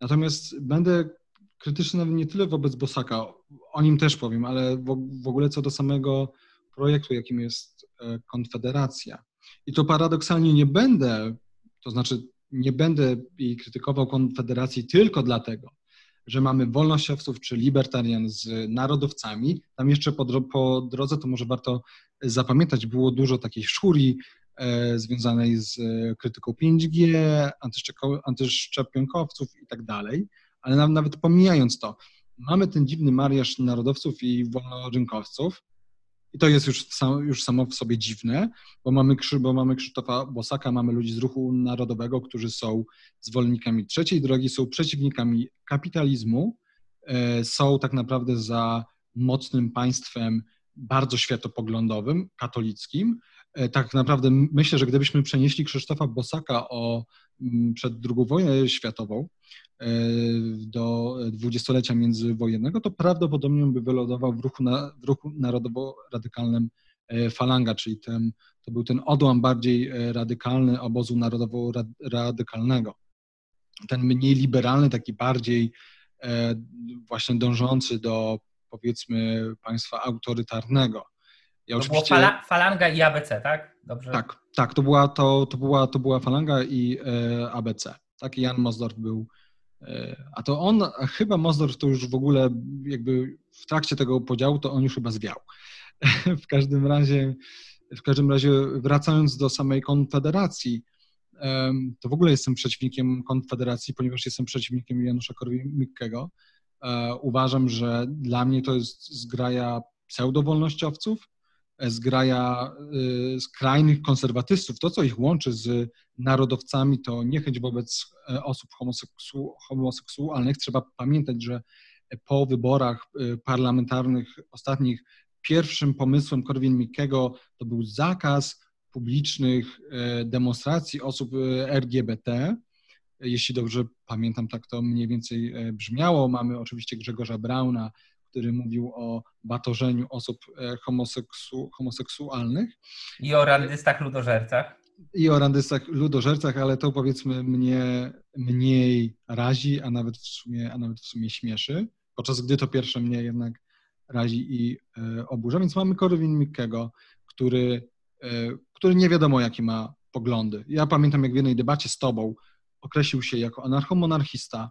Natomiast będę krytyczny nie tyle wobec Bosaka, o nim też powiem, ale w, ogóle co do samego projektu, jakim jest e, Konfederacja. I to paradoksalnie nie będę, to znaczy nie będę jej krytykował Konfederacji tylko dlatego, że mamy wolnościowców czy libertarian z narodowcami. Tam jeszcze po, po drodze to może warto zapamiętać, było dużo takiej szuri e, związanej z krytyką 5G, antyszczepionkowców i tak dalej, ale nawet pomijając to, mamy ten dziwny mariaż narodowców i wolnorynkowców, i to jest już, już samo w sobie dziwne, bo mamy, bo mamy Krzysztofa Bosaka, mamy ludzi z ruchu narodowego, którzy są zwolennikami trzeciej drogi, są przeciwnikami kapitalizmu, e, są tak naprawdę za mocnym państwem bardzo światopoglądowym, katolickim. E, tak naprawdę myślę, że gdybyśmy przenieśli Krzysztofa Bosaka o, przed II wojną światową, do dwudziestolecia międzywojennego, to prawdopodobnie by wylądował w ruchu, na, w ruchu narodowo-radykalnym e, Falanga, czyli ten, to był ten odłam bardziej e, radykalny obozu narodowo-radykalnego. Ten mniej liberalny, taki bardziej właśnie dążący do powiedzmy państwa autorytarnego. Ja to oczywiście... fala, falanga i ABC, tak? Dobrze. Tak, tak, to była, to, to była, to była falanga i e, ABC. Tak, Jan Mosdorf był. E, a to on, a chyba Mosdorf to już w ogóle jakby w trakcie tego podziału, to on już chyba zwiał. [laughs] w każdym razie, w każdym razie wracając do samej Konfederacji, to w ogóle jestem przeciwnikiem Konfederacji, ponieważ jestem przeciwnikiem Janusza Korwin-Mikkego. E, uważam, że dla mnie to jest zgraja pseudowolnościowców, zgraja e, skrajnych konserwatystów. To, co ich łączy z narodowcami, to niechęć wobec osób homoseksu homoseksualnych. Trzeba pamiętać, że po wyborach parlamentarnych ostatnich pierwszym pomysłem Korwin-Mikkego to był zakaz publicznych demonstracji osób LGBT jeśli dobrze pamiętam, tak to mniej więcej e, brzmiało. Mamy oczywiście Grzegorza Brauna, który mówił o batorzeniu osób e, homoseksu, homoseksualnych. I o randystach ludożercach. I o randystach ludożercach, ale to powiedzmy mnie mniej razi, a nawet w sumie, a nawet w sumie śmieszy, podczas gdy to pierwsze mnie jednak razi i e, oburza. Więc mamy Korwin Mikkego, który, e, który nie wiadomo jakie ma poglądy. Ja pamiętam, jak w jednej debacie z tobą określił się jako anarchomonarchista,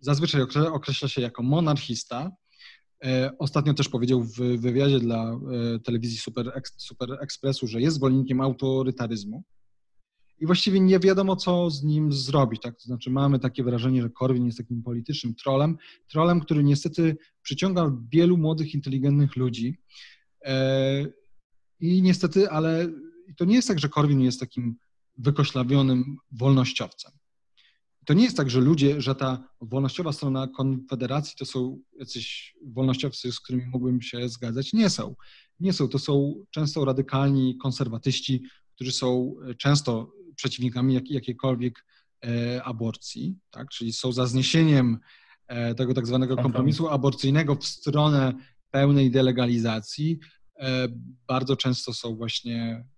zazwyczaj określa się jako monarchista. E, ostatnio też powiedział w wywiadzie dla e, telewizji Super, Super Expressu, że jest zwolennikiem autorytaryzmu. I właściwie nie wiadomo, co z nim zrobić. Tak? To znaczy, mamy takie wrażenie, że Korwin jest takim politycznym trolem, trolem, który niestety przyciąga wielu młodych, inteligentnych ludzi. I niestety, ale to nie jest tak, że Korwin jest takim wykoślawionym wolnościowcem. To nie jest tak, że ludzie, że ta wolnościowa strona Konfederacji to są jacyś wolnościowcy, z którymi mógłbym się zgadzać. Nie są. Nie są. To są często radykalni konserwatyści, którzy są często przeciwnikami jak, jakiejkolwiek e, aborcji, tak? czyli są za zniesieniem e, tego tak zwanego kompromisu aborcyjnego w stronę pełnej delegalizacji. E, bardzo często są właśnie E,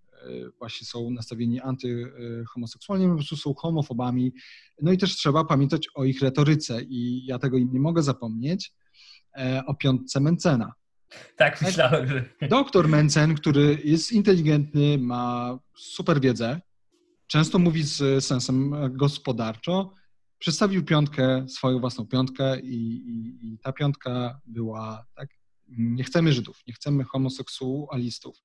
właśnie są nastawieni antyhomoseksualnie, po prostu są homofobami. No i też trzeba pamiętać o ich retoryce i ja tego im nie mogę zapomnieć, e, o piątce Mencena. Tak, myślałem, że... Doktor Mencen, który jest inteligentny, ma super wiedzę, często mówi z sensem gospodarczo, przedstawił piątkę, swoją własną piątkę i, i, i ta piątka była, tak, nie chcemy Żydów, nie chcemy homoseksualistów.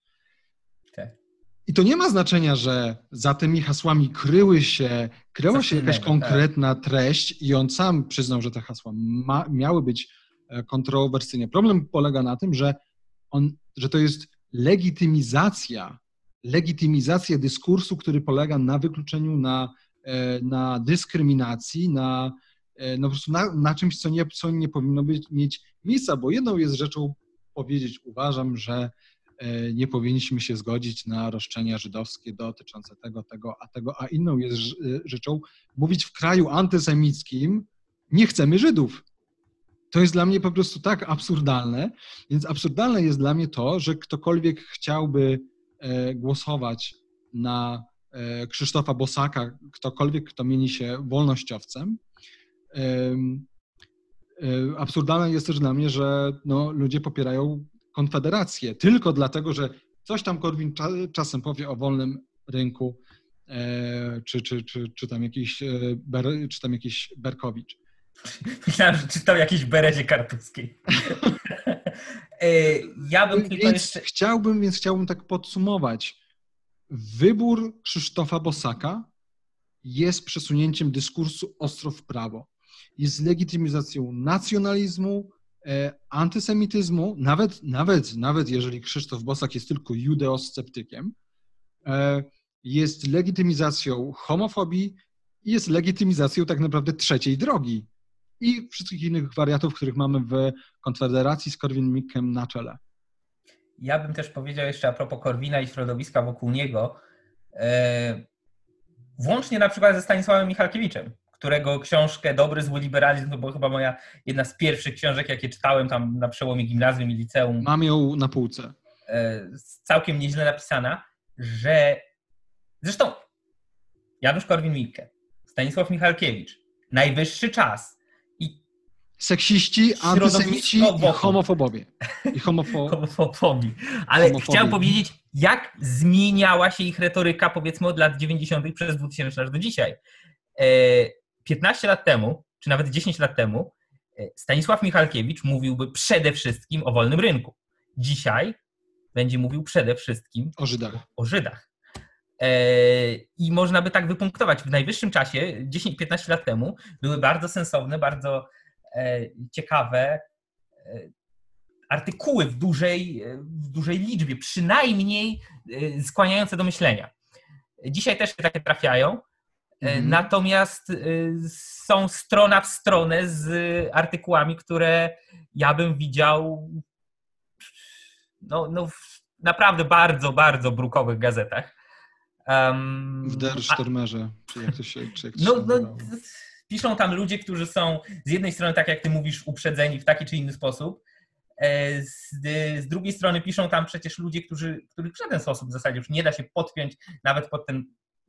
Tak. I to nie ma znaczenia, że za tymi hasłami kryły się, kryła się jakaś tak. konkretna treść i on sam przyznał, że te hasła ma, miały być e, kontrowersyjne. Problem polega na tym, że, on, że to jest legitymizacja, legitymizacja dyskursu, który polega na wykluczeniu, na, e, na dyskryminacji, na, e, no po prostu na, na czymś, co nie, co nie powinno być, mieć miejsca, bo jedną jest rzeczą powiedzieć, uważam, że nie powinniśmy się zgodzić na roszczenia żydowskie dotyczące tego, tego, a tego, a inną jest e, rzeczą mówić w kraju antysemickim nie chcemy Żydów. To jest dla mnie po prostu tak absurdalne, więc absurdalne jest dla mnie to, że ktokolwiek chciałby e, głosować na Krzysztofa Bosaka, ktokolwiek, kto mieni się wolnościowcem, absurdalne jest też dla mnie, że no, ludzie popierają Konfederację tylko dlatego, że coś tam Korwin czasem powie o wolnym rynku, e, czy, czy, czy, czy, tam jakiś, e, czy tam jakiś Berkowicz. Myślałem, że czytał jakiś Berezie Kartuskiej. Ja bym tylko więc jeszcze... Chciałbym, więc chciałbym tak podsumować. Wybór Krzysztofa Bosaka jest przesunięciem dyskursu ostro w prawo. Jest legitymizacją nacjonalizmu, antysemityzmu, nawet, nawet, nawet jeżeli Krzysztof Bosak jest tylko judeosceptykiem, e, jest legitymizacją homofobii i jest legitymizacją tak naprawdę trzeciej drogi i wszystkich innych wariatów, których mamy w Konfederacji z Korwin-Mikkem na czele. Ja bym też powiedział jeszcze a propos Korwina i środowiska wokół niego, e, włącznie na przykład ze Stanisławem Michalkiewiczem, którego książkę Dobry, zły liberalizm to była chyba moja jedna z pierwszych książek, jakie czytałem tam na przełomie gimnazjum i liceum. Mam ją na półce. E, całkiem nieźle napisana, że zresztą Janusz Korwin-Mikke, Stanisław Michalkiewicz, najwyższy czas i seksiści, antysemici i homofobowie. I homofo... [laughs] homofobii. Ale homofobii. chciałem powiedzieć, jak zmieniała się ich retoryka, powiedzmy, od lat 90. przez 2000 aż do dzisiaj. 15 e, lat temu, czy nawet 10 lat temu, e, Stanisław Michalkiewicz mówiłby przede wszystkim o wolnym rynku. Dzisiaj będzie mówił przede wszystkim o Żydach. O Żydach. E, I można by tak wypunktować. W najwyższym czasie, 10-15 lat temu, były bardzo sensowne, bardzo e, ciekawe artykuły w dużej, w dużej liczbie, przynajmniej skłaniające do myślenia. Dzisiaj też takie trafiają, mhm. natomiast są strona w stronę z artykułami, które ja bym widział no, no w naprawdę bardzo, bardzo brukowych gazetach. Um, w Der Stürmerze, czy jak to się, czy jak to no, no, Piszą tam ludzie, którzy są z jednej strony, tak jak ty mówisz, uprzedzeni w taki czy inny sposób, e, z, z, drugiej strony piszą tam przecież ludzie, którzy, których w żaden sposób w zasadzie już nie da się podpiąć nawet pod ten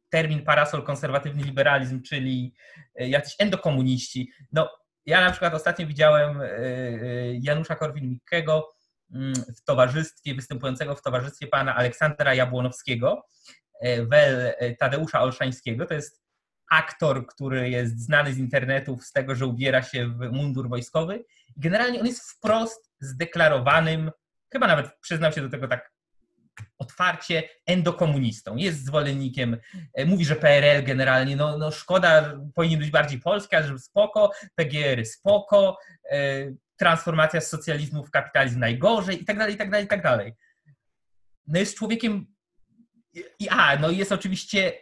termin parasol konserwatywny liberalizm, czyli e, jacyś endokomuniści. No, ja na przykład ostatnio widziałem e, Janusza Korwin-Mikkego, Mm, w towarzystwie, występującego w towarzystwie pana Aleksandra Jabłonowskiego, e, wel e, Tadeusza Olszańskiego. To jest aktor, który jest znany z internetów z tego, że ubiera się w mundur wojskowy. Generalnie on jest wprost zdeklarowanym, chyba nawet przyznał się do tego tak otwarcie, endokomunistą. Jest zwolennikiem, e, mówi, że PRL generalnie, no, no szkoda, powinien być bardziej polski, ale spoko, PGR spoko, transformacja z socjalizmu w kapitalizm najgorzej i tak dalej, i tak dalej, i tak dalej. No jest człowiekiem i a, no jest oczywiście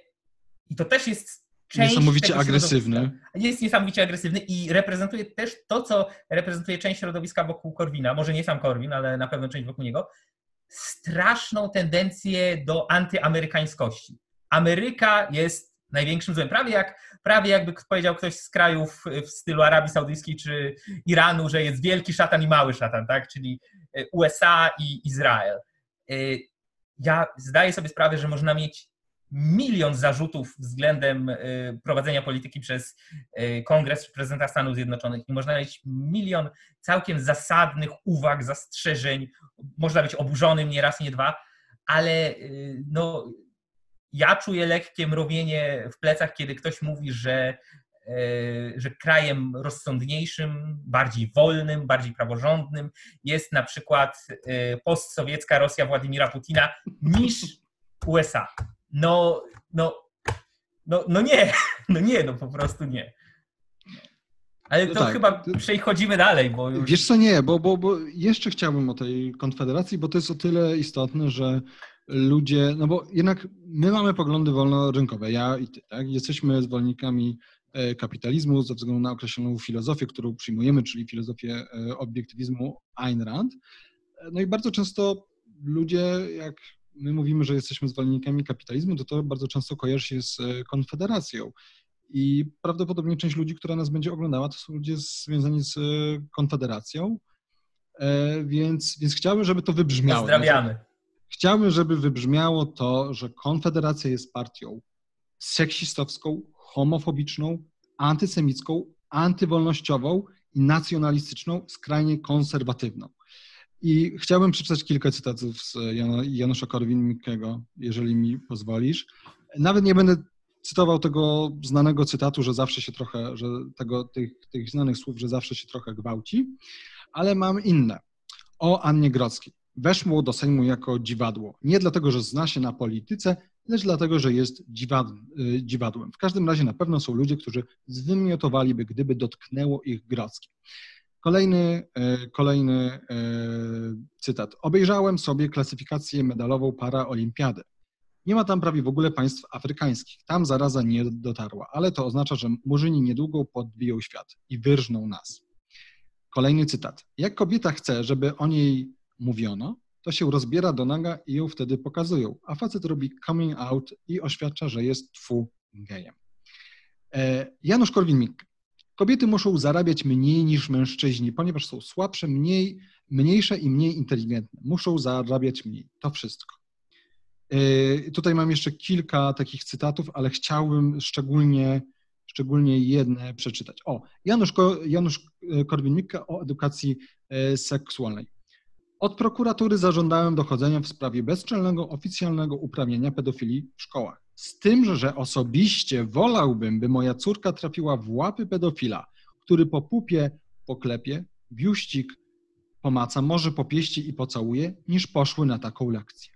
i to też jest część Niesamowicie agresywny. Jest niesamowicie agresywny i reprezentuje też to, co reprezentuje część środowiska wokół Korwina, może nie sam Korwin, ale na pewno część wokół niego, straszną tendencję do antyamerykańskości. Ameryka jest największym złem. Prawie jak prawie jakby powiedział ktoś z krajów w stylu Arabii Saudyjskiej czy Iranu, że jest wielki szatan i mały szatan, tak? czyli e, USA i Izrael. E, ja zdaję sobie sprawę, że można mieć milion zarzutów względem e, prowadzenia polityki przez Kongres czy prezydenta Stanów Zjednoczonych i można mieć milion całkiem zasadnych uwag, zastrzeżeń, można być oburzonym nie raz, nie dwa, ale no, ja czuję lekkie mrowienie w plecach, kiedy ktoś mówi, że, że krajem rozsądniejszym, bardziej wolnym, bardziej praworządnym jest na przykład postsowiecka Rosja Władimira Putina niż USA. No, no, no, no nie, [laughs] no nie, no po prostu nie. Ale to no tak. chyba przechodzimy dalej, bo już... Wiesz co, nie, bo, bo, bo jeszcze chciałbym o tej konfederacji, bo to jest o tyle istotne, że ludzie, no bo jednak my mamy poglądy wolnorynkowe, ja i ty, tak? Jesteśmy zwolennikami e, kapitalizmu ze względu na określoną filozofię, którą przyjmujemy, czyli filozofię e, obiektywizmu Ayn Rand. No i bardzo często ludzie, jak my mówimy, że jesteśmy zwolennikami kapitalizmu, to to bardzo często kojarzy się z e, konfederacją. I prawdopodobnie część ludzi, która nas będzie oglądała, to są ludzie związani z konfederacją. Więc, więc chciałbym, żeby to wybrzmiało. Pozdrawiamy. Chciałbym, żeby wybrzmiało to, że Konfederacja jest partią seksistowską, homofobiczną, antysemicką, antywolnościową i nacjonalistyczną, skrajnie konserwatywną. I chciałbym przeczytać kilka cytatów z Janusza Korwin-Mikkego, jeżeli mi pozwolisz. Nawet nie będę cytował tego znanego cytatu, że zawsze się trochę, że tego, tych, tych znanych słów, że zawsze się trochę gwałci, ale mam inne. O Annie Grodzkiej weszło do Sejmu jako dziwadło. Nie dlatego, że zna się na polityce, lecz dlatego, że jest y, dziwadłem. W każdym razie na pewno są ludzie, którzy zwymiotowaliby, gdyby dotknęło ich Grodzki. Kolejny, y, kolejny y, cytat. Obejrzałem sobie klasyfikację medalową paraolimpiady. Nie ma tam prawie w ogóle państw afrykańskich. Tam zaraza nie dotarła, ale to oznacza, że murzyni niedługo podbiją świat i wyrżną nas. Kolejny cytat. Jak kobieta chce, żeby o niej mówiono, to się rozbiera do naga i ją wtedy pokazują, a facet robi coming out i oświadcza, że jest twu gejem. E, Janusz Korwin-Mikke. Kobiety muszą zarabiać mniej niż mężczyźni, ponieważ są słabsze, mniej, mniejsze i mniej inteligentne. Muszą zarabiać mniej. To wszystko. E, tutaj mam jeszcze kilka takich cytatów, ale chciałbym szczególnie, szczególnie jedne przeczytać. O, Janusz, Janusz Korwin-Mikke o edukacji seksualnej. Od prokuratury zażądałem dochodzenia w sprawie bezczelnego oficjalnego uprawnienia pedofilii w szkołach. Z tym, że osobiście wolałbym, by moja córka trafiła w łapy pedofila, który po pupie poklepie, biuścik pomaca, może popieści i pocałuje, niż poszły na taką lekcję.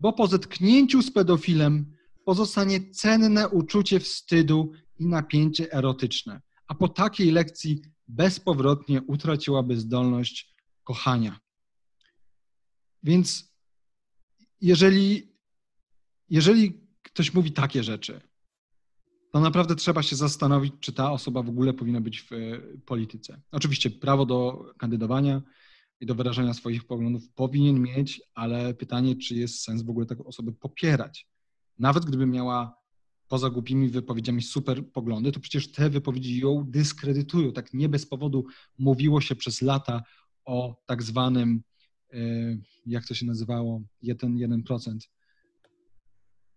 Bo po zetknięciu z pedofilem pozostanie cenne uczucie wstydu i napięcie erotyczne, a po takiej lekcji bezpowrotnie utraciłaby zdolność kochania. Więc jeżeli, jeżeli ktoś mówi takie rzeczy, to naprawdę trzeba się zastanowić, czy ta osoba w ogóle powinna być w e, polityce. Oczywiście prawo do kandydowania i do wyrażania swoich poglądów powinien mieć, ale pytanie, czy jest sens w ogóle taką osobę popierać. Nawet gdyby miała poza głupimi wypowiedziami super poglądy, to przecież te wypowiedzi ją dyskredytują. Tak nie bez powodu mówiło się przez lata o tak zwanym E, jak to się nazywało, 1%, 1%,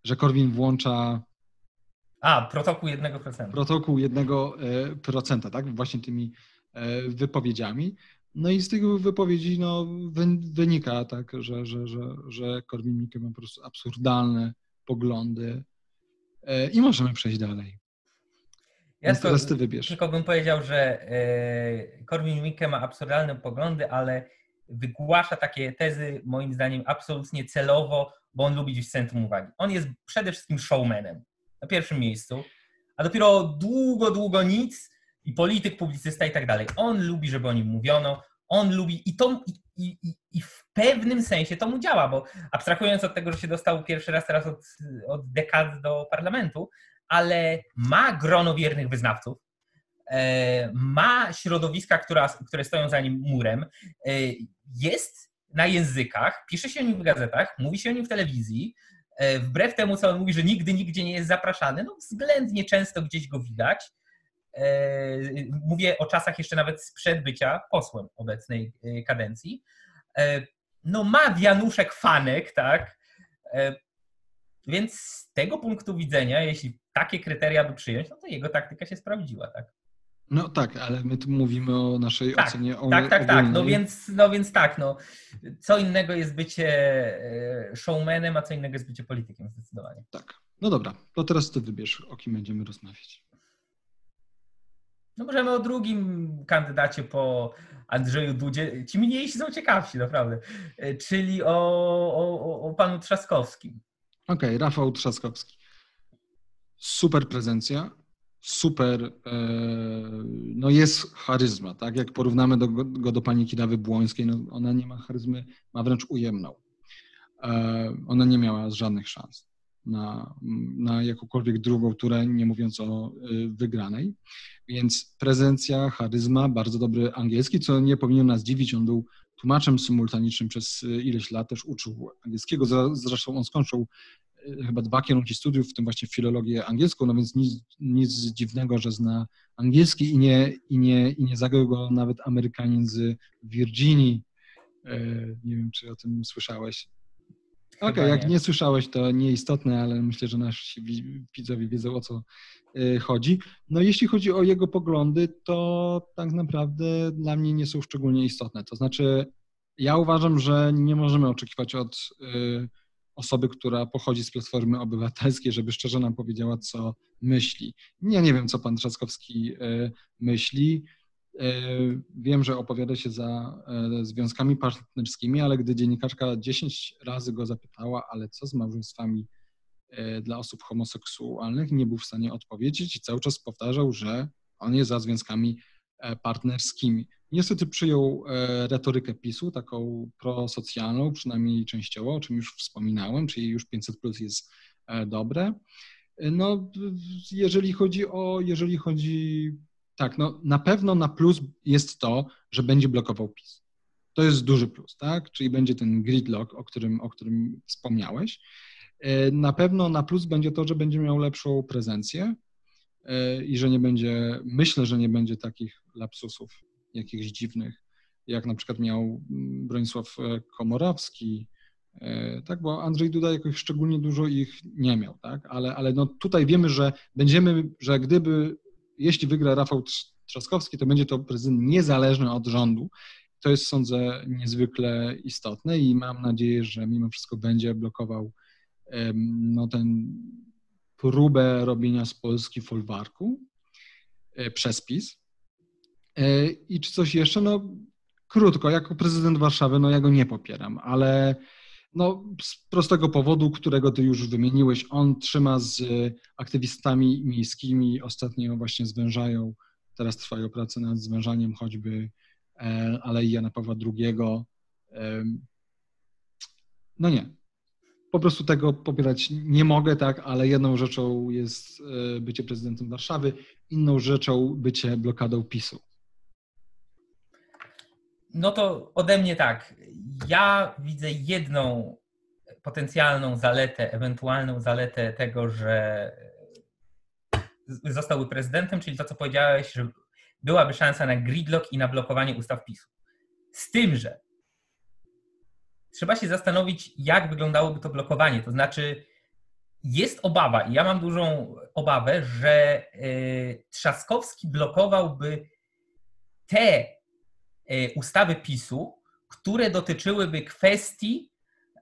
że Korwin włącza. A, protokół 1%. Protokół 1%, tak? Właśnie tymi e, wypowiedziami. No i z tych wypowiedzi no, wynika tak, że, że, że, że Korwin Mikke ma po prostu absurdalne poglądy e, i możemy przejść dalej. Ja teraz ty wybierz. Tylko bym powiedział, że Korwin Mikke ma absurdalne poglądy, ale wygłasza takie tezy, moim zdaniem, absolutnie celowo, bo on lubi gdzieś centrum uwagi. On jest przede wszystkim showmanem na pierwszym miejscu, a dopiero długo, długo nic i polityk, publicysta i tak dalej. On lubi, żeby o nim mówiono, on lubi i to i, i, i w pewnym sensie to mu działa, bo abstrahując od tego, że się dostał pierwszy raz teraz od, od dekad do parlamentu, ale ma grono wiernych wyznawców, ma środowiska, która, które stoją za nim murem, e, jest na językach, pisze się o nim w gazetach, mówi się o nim w telewizji, e, wbrew temu, co on mówi, że nigdy, nigdzie nie jest zapraszany, no względnie często gdzieś go widać. Mówię o czasach jeszcze nawet sprzed bycia posłem obecnej kadencji. No ma wianuszek fanek, tak? Więc z tego punktu widzenia, jeśli takie kryteria by przyjąć, no to jego taktyka się sprawdziła, tak? No tak, ale my tu mówimy o naszej tak, ocenie o Tak, tak, tak. No więc, no więc tak, no. Co innego jest bycie e, showmanem, a co innego jest bycie politykiem zdecydowanie. Tak. No dobra, to teraz ty wybierz, o kim będziemy rozmawiać. No możemy o drugim kandydacie po Andrzeju Dudzie. Ci mniejsi są ciekawsi, naprawdę. E, czyli o, o, o panu Trzaskowskim. Okej, okay, Rafał Trzaskowski. Super prezencja super, e, no jest charyzma, tak? Jak porównamy do, go do pani Kidawy Błońskiej, no ona nie ma charyzmy, ma wręcz ujemną. E, ona nie miała żadnych szans na, na jakąkolwiek drugą turę, nie mówiąc o e, wygranej. Więc prezencja, charyzma, bardzo dobry angielski, co nie powinno nas dziwić. On był tłumaczem symultanicznym przez ileś lat, też uczył angielskiego. Zresztą on skończył chyba dwa kierunki studiów, w tym właśnie filologię angielską, no więc nic, nic dziwnego, że zna angielski i nie, i, nie, i nie zagrał go nawet Amerykanin z Virginii. E, nie wiem, czy o tym słyszałeś. Okej, okay, jak nie słyszałeś, to nieistotne, ale myślę, że nasi widzowie wiedzą, o co e, chodzi. No jeśli chodzi o jego poglądy, to tak naprawdę dla mnie nie są szczególnie istotne. To znaczy, ja uważam, że nie możemy oczekiwać od e, osoby, która pochodzi z Platformy Obywatelskiej, żeby szczerze nam powiedziała, co myśli. Ja nie wiem, co pan Trzaskowski e, myśli. E, wiem, że opowiada się za e, związkami partnerskimi, ale gdy dziennikarka 10 razy go zapytała, ale co z małżeństwami dla osób homoseksualnych, nie był w stanie odpowiedzieć i cały czas powtarzał, że on jest za związkami partnerskimi. Niestety przyjął e, retorykę PiSu, taką prosocjalną, przynajmniej częściowo, o czym już wspominałem, czyli już 500 plus jest e, dobre. E, no, jeżeli chodzi o, jeżeli chodzi, tak, no na pewno na plus jest to, że będzie blokował PiS. To jest duży plus, tak? Czyli będzie ten gridlock, o którym, o którym wspomniałeś. Na pewno na plus będzie to, że będzie miał lepszą prezencję i że nie będzie, myślę, że nie będzie takich lapsusów jakichś dziwnych, jak na przykład miał mm, Bronisław e, Komorowski, Tak, bo Andrzej Duda jakoś szczególnie dużo ich nie miał, tak? Ale, ale no tutaj wiemy, że będziemy, że gdyby, jeśli wygra Rafał Trzaskowski, to będzie to prezydent niezależny od rządu. To jest, sądzę, niezwykle istotne i mam nadzieję, że mimo wszystko będzie blokował no, ten próbę robienia z Polski folwarku e, przez PiS. E, I czy coś jeszcze? No krótko, jako prezydent Warszawy, no ja go nie popieram, ale no, z prostego powodu, którego ty już wymieniłeś, on trzyma z aktywistami miejskimi, ostatnio właśnie zwężają, teraz trwają prace nad zwężaniem choćby e, Alei Jana Pawła II. No nie, po prostu tego popierać nie mogę, tak, ale jedną rzeczą jest e, bycie prezydentem Warszawy, inną rzeczą bycie blokadą PiSu. No to ode mnie tak. Ja widzę jedną potencjalną zaletę, ewentualną zaletę tego, że zostałby prezydentem, czyli to, co powiedziałeś, że byłaby szansa na gridlock i na blokowanie ustaw PiSu. Z tym, że trzeba się zastanowić, jak wyglądałoby to blokowanie. To znaczy, jest obawa, i ja mam dużą obawę, że y, Trzaskowski blokowałby te ustawy PiSu, które dotyczyłyby kwestii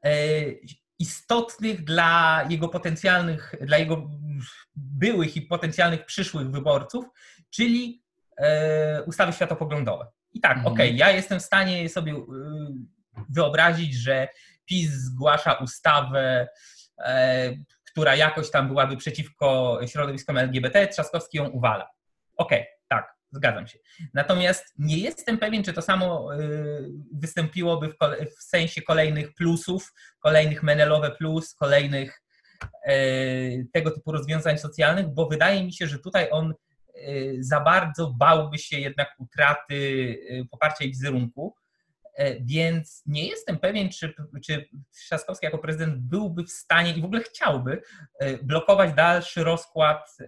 y, istotnych dla jego potencjalnych, dla jego byłych i potencjalnych przyszłych wyborców, czyli ustawy światopoglądowe. I tak, mhm. okej, okay, ja jestem w stanie sobie wyobrazić, że PiS zgłasza ustawę, e, która jakoś tam byłaby przeciwko środowiskom LGBT, Trzaskowski ją uwala. Okej, okay, zgadzam się. Natomiast nie jestem pewien, czy to samo e, wystąpiło w, w sensie kolejnych plusów, kolejnych Menelowe plus, kolejnych e, tego typu rozwiązań socjalnych, bo wydaje mi się, że tutaj on za bardzo bałby się jednak utraty poparcia i wizerunku więc nie jestem pewien, czy, czy Trzaskowski jako prezydent byłby w stanie i w ogóle chciałby e, blokować dalszy rozkład, e,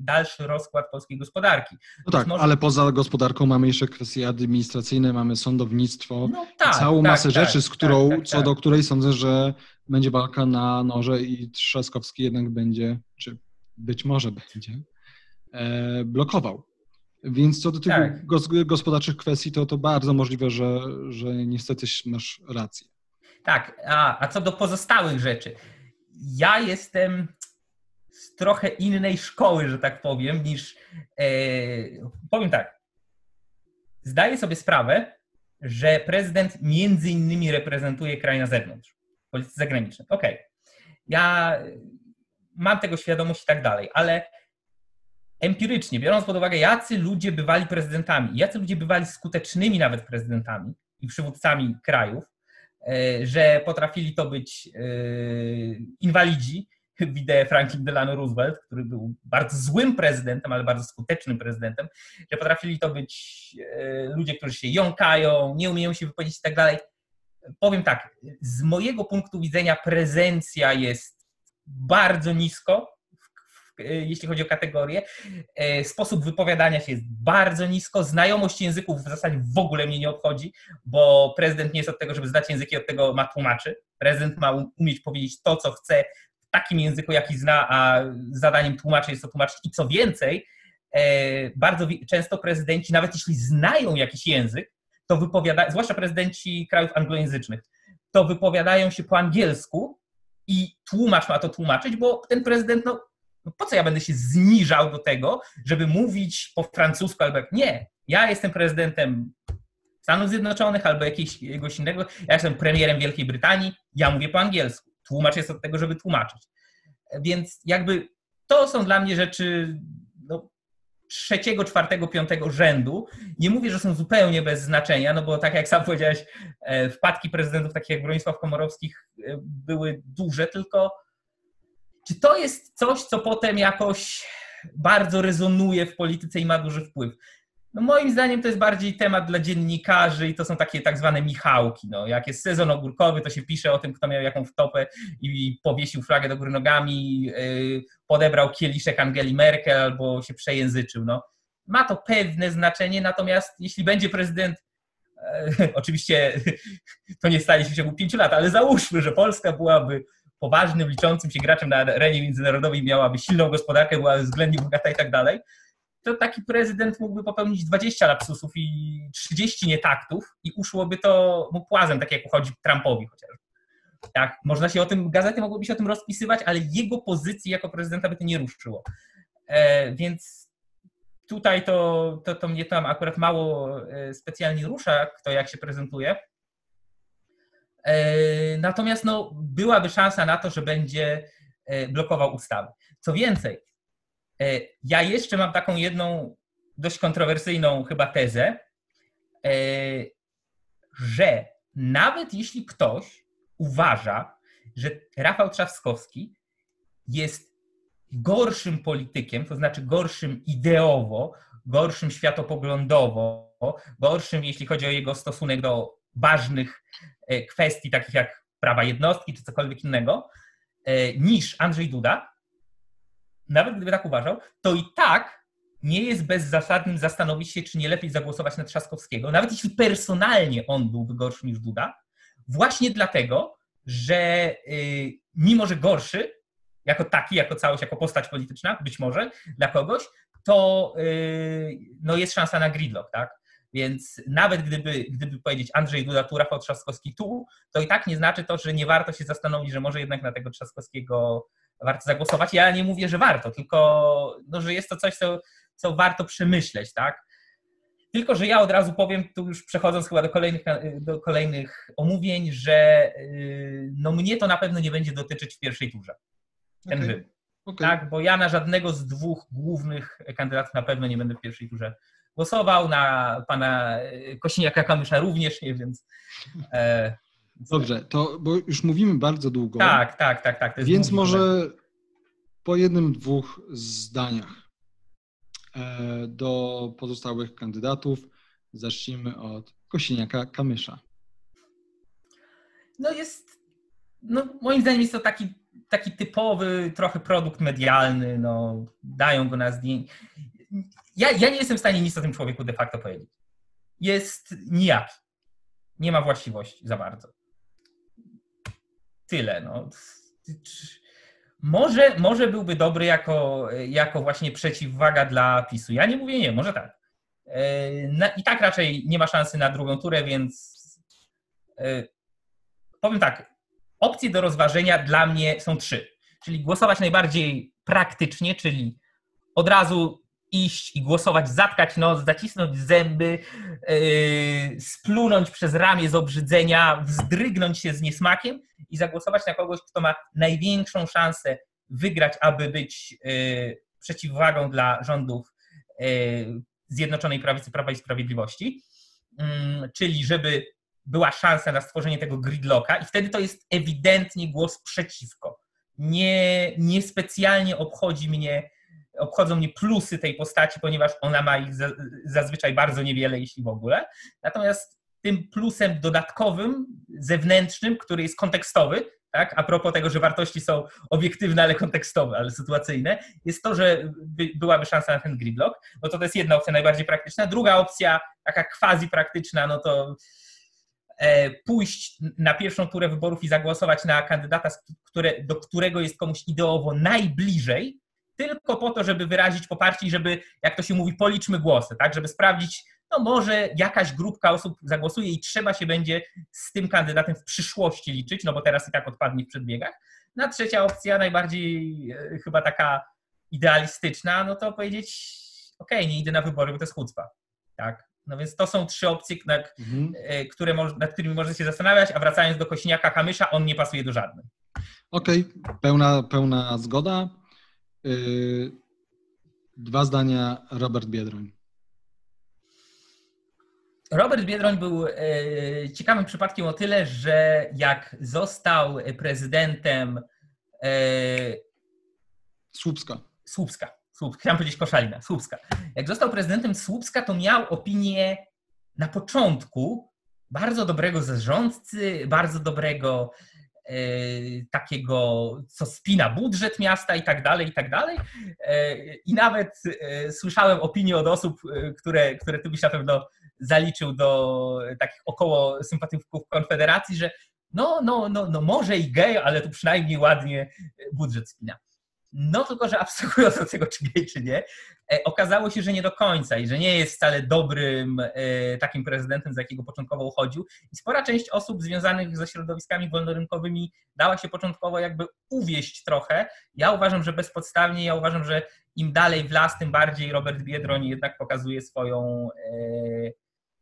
dalszy rozkład polskiej gospodarki. No tak, może... ale poza gospodarką mamy jeszcze kwestie administracyjne, mamy sądownictwo, no tak, całą tak, masę tak, rzeczy, z którą, tak, tak, co do której sądzę, że będzie walka na noże i Trzaskowski jednak będzie, czy być może będzie, blokował. Więc co do tych tak. gospodarczych kwestii, to, to bardzo możliwe, że, że niestety masz rację. Tak, a, a co do pozostałych rzeczy. Ja jestem z trochę innej szkoły, że tak powiem, niż. E, powiem tak. Zdaję sobie sprawę, że prezydent między innymi reprezentuje kraj na zewnątrz, w polityce zagranicznej. Okej. Okay. Ja mam tego świadomość i tak dalej, ale empirycznie, biorąc pod uwagę, jacy ludzie bywali prezydentami, jacy ludzie bywali skutecznymi nawet prezydentami i przywódcami krajów, e, że potrafili to być e, inwalidzi, [laughs] widzę Franklin Delano Roosevelt, który był bardzo złym prezydentem, ale bardzo skutecznym prezydentem, że potrafili to być e, ludzie, którzy się jąkają, nie umieją się wypowiedzieć i tak dalej. Powiem tak, z mojego punktu widzenia prezencja jest bardzo nisko, jeśli chodzi o kategorie. E, sposób wypowiadania się jest bardzo nisko. Znajomość języków w zasadzie w ogóle mnie nie obchodzi, bo prezydent nie jest od tego, żeby zdać języki, od tego ma tłumaczy. Prezydent ma umieć powiedzieć to, co chce w takim języku, jaki zna, a zadaniem tłumaczy jest to tłumaczyć. I co więcej, e, bardzo często prezydenci, nawet jeśli znają jakiś język, to wypowiadają, zwłaszcza prezydenci krajów anglojęzycznych, to wypowiadają się po angielsku i tłumacz ma to tłumaczyć, bo ten prezydent no, no po co ja będę się zniżał do tego, żeby mówić po francusku albo jak nie. Ja jestem prezydentem Stanów Zjednoczonych albo jakiegoś innego. Ja jestem premierem Wielkiej Brytanii, ja mówię po angielsku. Tłumacz jest od tego, żeby tłumaczyć. Więc jakby to są dla mnie rzeczy no, trzeciego, czwartego, piątego rzędu. Nie mówię, że są zupełnie bez znaczenia, no bo tak jak sam powiedziałeś, e, wpadki prezydentów takich jak Bronisław Komorowskich e, były duże, tylko czy to jest coś, co potem jakoś bardzo rezonuje w polityce i ma duży wpływ? No moim zdaniem to jest bardziej temat dla dziennikarzy i to są takie tak zwane Michałki. No, jak jest sezon ogórkowy, to się pisze o tym, kto miał jaką wtopę i powiesił flagę do góry nogami, yy, podebrał kieliszek Angeli Merkel albo się przejęzyczył. No. Ma to pewne znaczenie, natomiast jeśli będzie prezydent [laughs] Oczywiście to nie stanie się w ciągu pięciu lat, ale załóżmy, że Polska byłaby poważnym, liczącym się graczem na arenie międzynarodowej, miałaby silną gospodarkę, byłaby względnie bogata i tak dalej, to taki prezydent mógłby popełnić 20 lapsusów i 30 nietaktów i uszłoby to mu płazem, tak jak uchodzi Trumpowi chociażby. Tak, można się o tym, gazety mogłyby się o tym rozpisywać, ale jego pozycji jako prezydenta by to nie ruszyło. E, więc tutaj to, to, to mnie tam akurat mało e, specjalnie rusza, kto jak się prezentuje. E, natomiast no, byłaby szansa na to, że będzie e, blokował ustawy. Co więcej, e, ja jeszcze mam taką jedną dość kontrowersyjną chyba tezę, że nawet jeśli ktoś uważa, że Rafał Trzaskowski jest gorszym politykiem, to znaczy gorszym ideowo, gorszym światopoglądowo, gorszym jeśli chodzi o jego stosunek do ważnych E, kwestii takich jak prawa jednostki czy cokolwiek innego, e, niż Andrzej Duda, nawet gdyby tak uważał, to i tak nie jest bezzasadnym zastanowić się, czy nie lepiej zagłosować na Trzaskowskiego, nawet jeśli personalnie on byłby gorszy niż Duda, właśnie dlatego, że y, mimo, że gorszy, jako taki, jako całość, jako postać polityczna, być może dla kogoś, to y, no jest szansa na gridlock, tak? Więc nawet gdyby, gdyby powiedzieć Andrzej Duda tu, Rafał Trzaskowski tu, to i tak nie znaczy to, że nie warto się zastanowić, że może jednak na tego Trzaskowskiego warto zagłosować. Ja nie mówię, że warto, tylko no, że jest to coś, co, co warto przemyśleć, tak? Tylko, że ja od razu powiem, tu już przechodząc chyba do kolejnych, do kolejnych omówień, że y, no mnie to na pewno nie będzie dotyczyć w pierwszej turze. Ten okay. wybór. Okay. Tak, bo ja na żadnego z dwóch głównych kandydatów na pewno nie będę w pierwszej turze głosował, na pana Kośniaka Kamysza również nie, więc... E, Dobrze, to bo już mówimy bardzo długo. Tak, tak, tak. tak więc może po jednym, dwóch zdaniach e, do pozostałych kandydatów zacznijmy od Kosiniaka Kamysza. No jest, no moim zdaniem jest to taki, taki typowy trochę produkt medialny, no dają go na zdjęcie ja, ja nie jestem w stanie nic o tym człowieku de facto powiedzieć. Jest nijaki. Nie ma właściwości za bardzo. Tyle. No. Może, może byłby dobry jako, jako właśnie przeciwwaga dla PiSu. Ja nie mówię nie, może tak. E, I tak raczej nie ma szansy na drugą turę, więc e, powiem tak. Opcje do rozważenia dla mnie są trzy. Czyli głosować najbardziej praktycznie, czyli od razu iść i głosować, zatkać nos, zacisnąć zęby, yy, splunąć przez ramię z obrzydzenia, wzdrygnąć się z niesmakiem i zagłosować na kogoś, kto ma największą szansę wygrać, aby być yy, przeciwwagą dla rządów yy, Zjednoczonej Prawicy Prawa i Sprawiedliwości, mm, czyli żeby była szansa na stworzenie tego gridlocka i wtedy to jest ewidentnie głos przeciwko. Nie, nie specjalnie obchodzi mnie obchodzą mnie plusy tej postaci, ponieważ ona ma ich zazwyczaj bardzo niewiele, jeśli w ogóle. Natomiast tym plusem dodatkowym, zewnętrznym, który jest kontekstowy, tak? a propos tego, że wartości są obiektywne, ale kontekstowe, ale sytuacyjne, jest to, że by, byłaby szansa na ten gridlock. No to to jest jedna opcja najbardziej praktyczna. Druga opcja, taka quasi praktyczna, no to e, pójść na pierwszą turę wyborów i zagłosować na kandydata, które, do którego jest komuś ideowo najbliżej, tylko po to, żeby wyrazić poparcie i żeby, jak to się mówi, policzmy głosy, tak, żeby sprawdzić, no może jakaś grupka osób zagłosuje i trzeba się będzie z tym kandydatem w przyszłości liczyć, no bo teraz i tak odpadnie w przedbiegach. Na trzecia opcja, najbardziej e, chyba taka idealistyczna, no to powiedzieć, ok, nie idę na wybory, bo to jest chucpa, tak. No więc to są trzy opcje, na, mhm. E, które, nad którymi można się zastanawiać, a wracając do Kośniaka Kamysza, on nie pasuje do żadnej. Okej, okay. pełna, pełna zgoda. Yy, dwa zdania Robert Biedroń. Robert Biedroń był e, ciekawym przypadkiem o tyle, że jak został prezydentem e, Słupska. Słupska. Słupska. Chciałem powiedzieć Koszalina. Słupska. Jak został prezydentem Słupska, to miał opinię na początku bardzo dobrego zarządcy, bardzo dobrego takiego, co spina budżet miasta i tak dalej, i tak dalej. E, I nawet e, słyszałem opinie od osób, które, które ty byś na pewno zaliczył do takich około sympatyków Konfederacji, że no, no, no, no może i gej, ale tu przynajmniej ładnie budżet spina. No tylko, że [laughs] abstrahując od tego, czy gej, czy nie, e, okazało się, że nie do końca i że nie jest wcale dobrym e, takim prezydentem, za jakiego początkowo uchodził. I spora część osób związanych ze środowiskami wolnorynkowymi dała się początkowo jakby uwieść trochę. Ja uważam, że bezpodstawnie, ja uważam, że im dalej w las, tym bardziej Robert Biedroń jednak pokazuje swoją, e,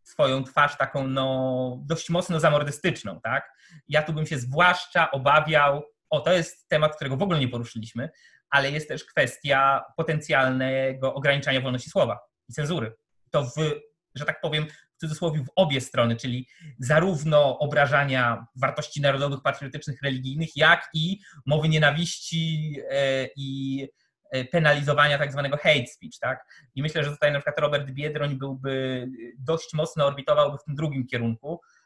swoją twarz taką no, dość mocno zamordystyczną. Tak? Ja tu bym się zwłaszcza obawiał, o to jest temat, którego w ogóle nie poruszyliśmy, ale jest też kwestia potencjalnego ograniczania wolności słowa i cenzury. To w, że tak powiem, w cudzysłowie w obie strony, czyli zarówno obrażania wartości narodowych, patriotycznych, religijnych, jak i mowy nienawiści e, i e, penalizowania tak zwanego hate speech, tak? I myślę, że tutaj na przykład Robert Biedroń byłby dość mocno orbitowałby w tym drugim kierunku, E,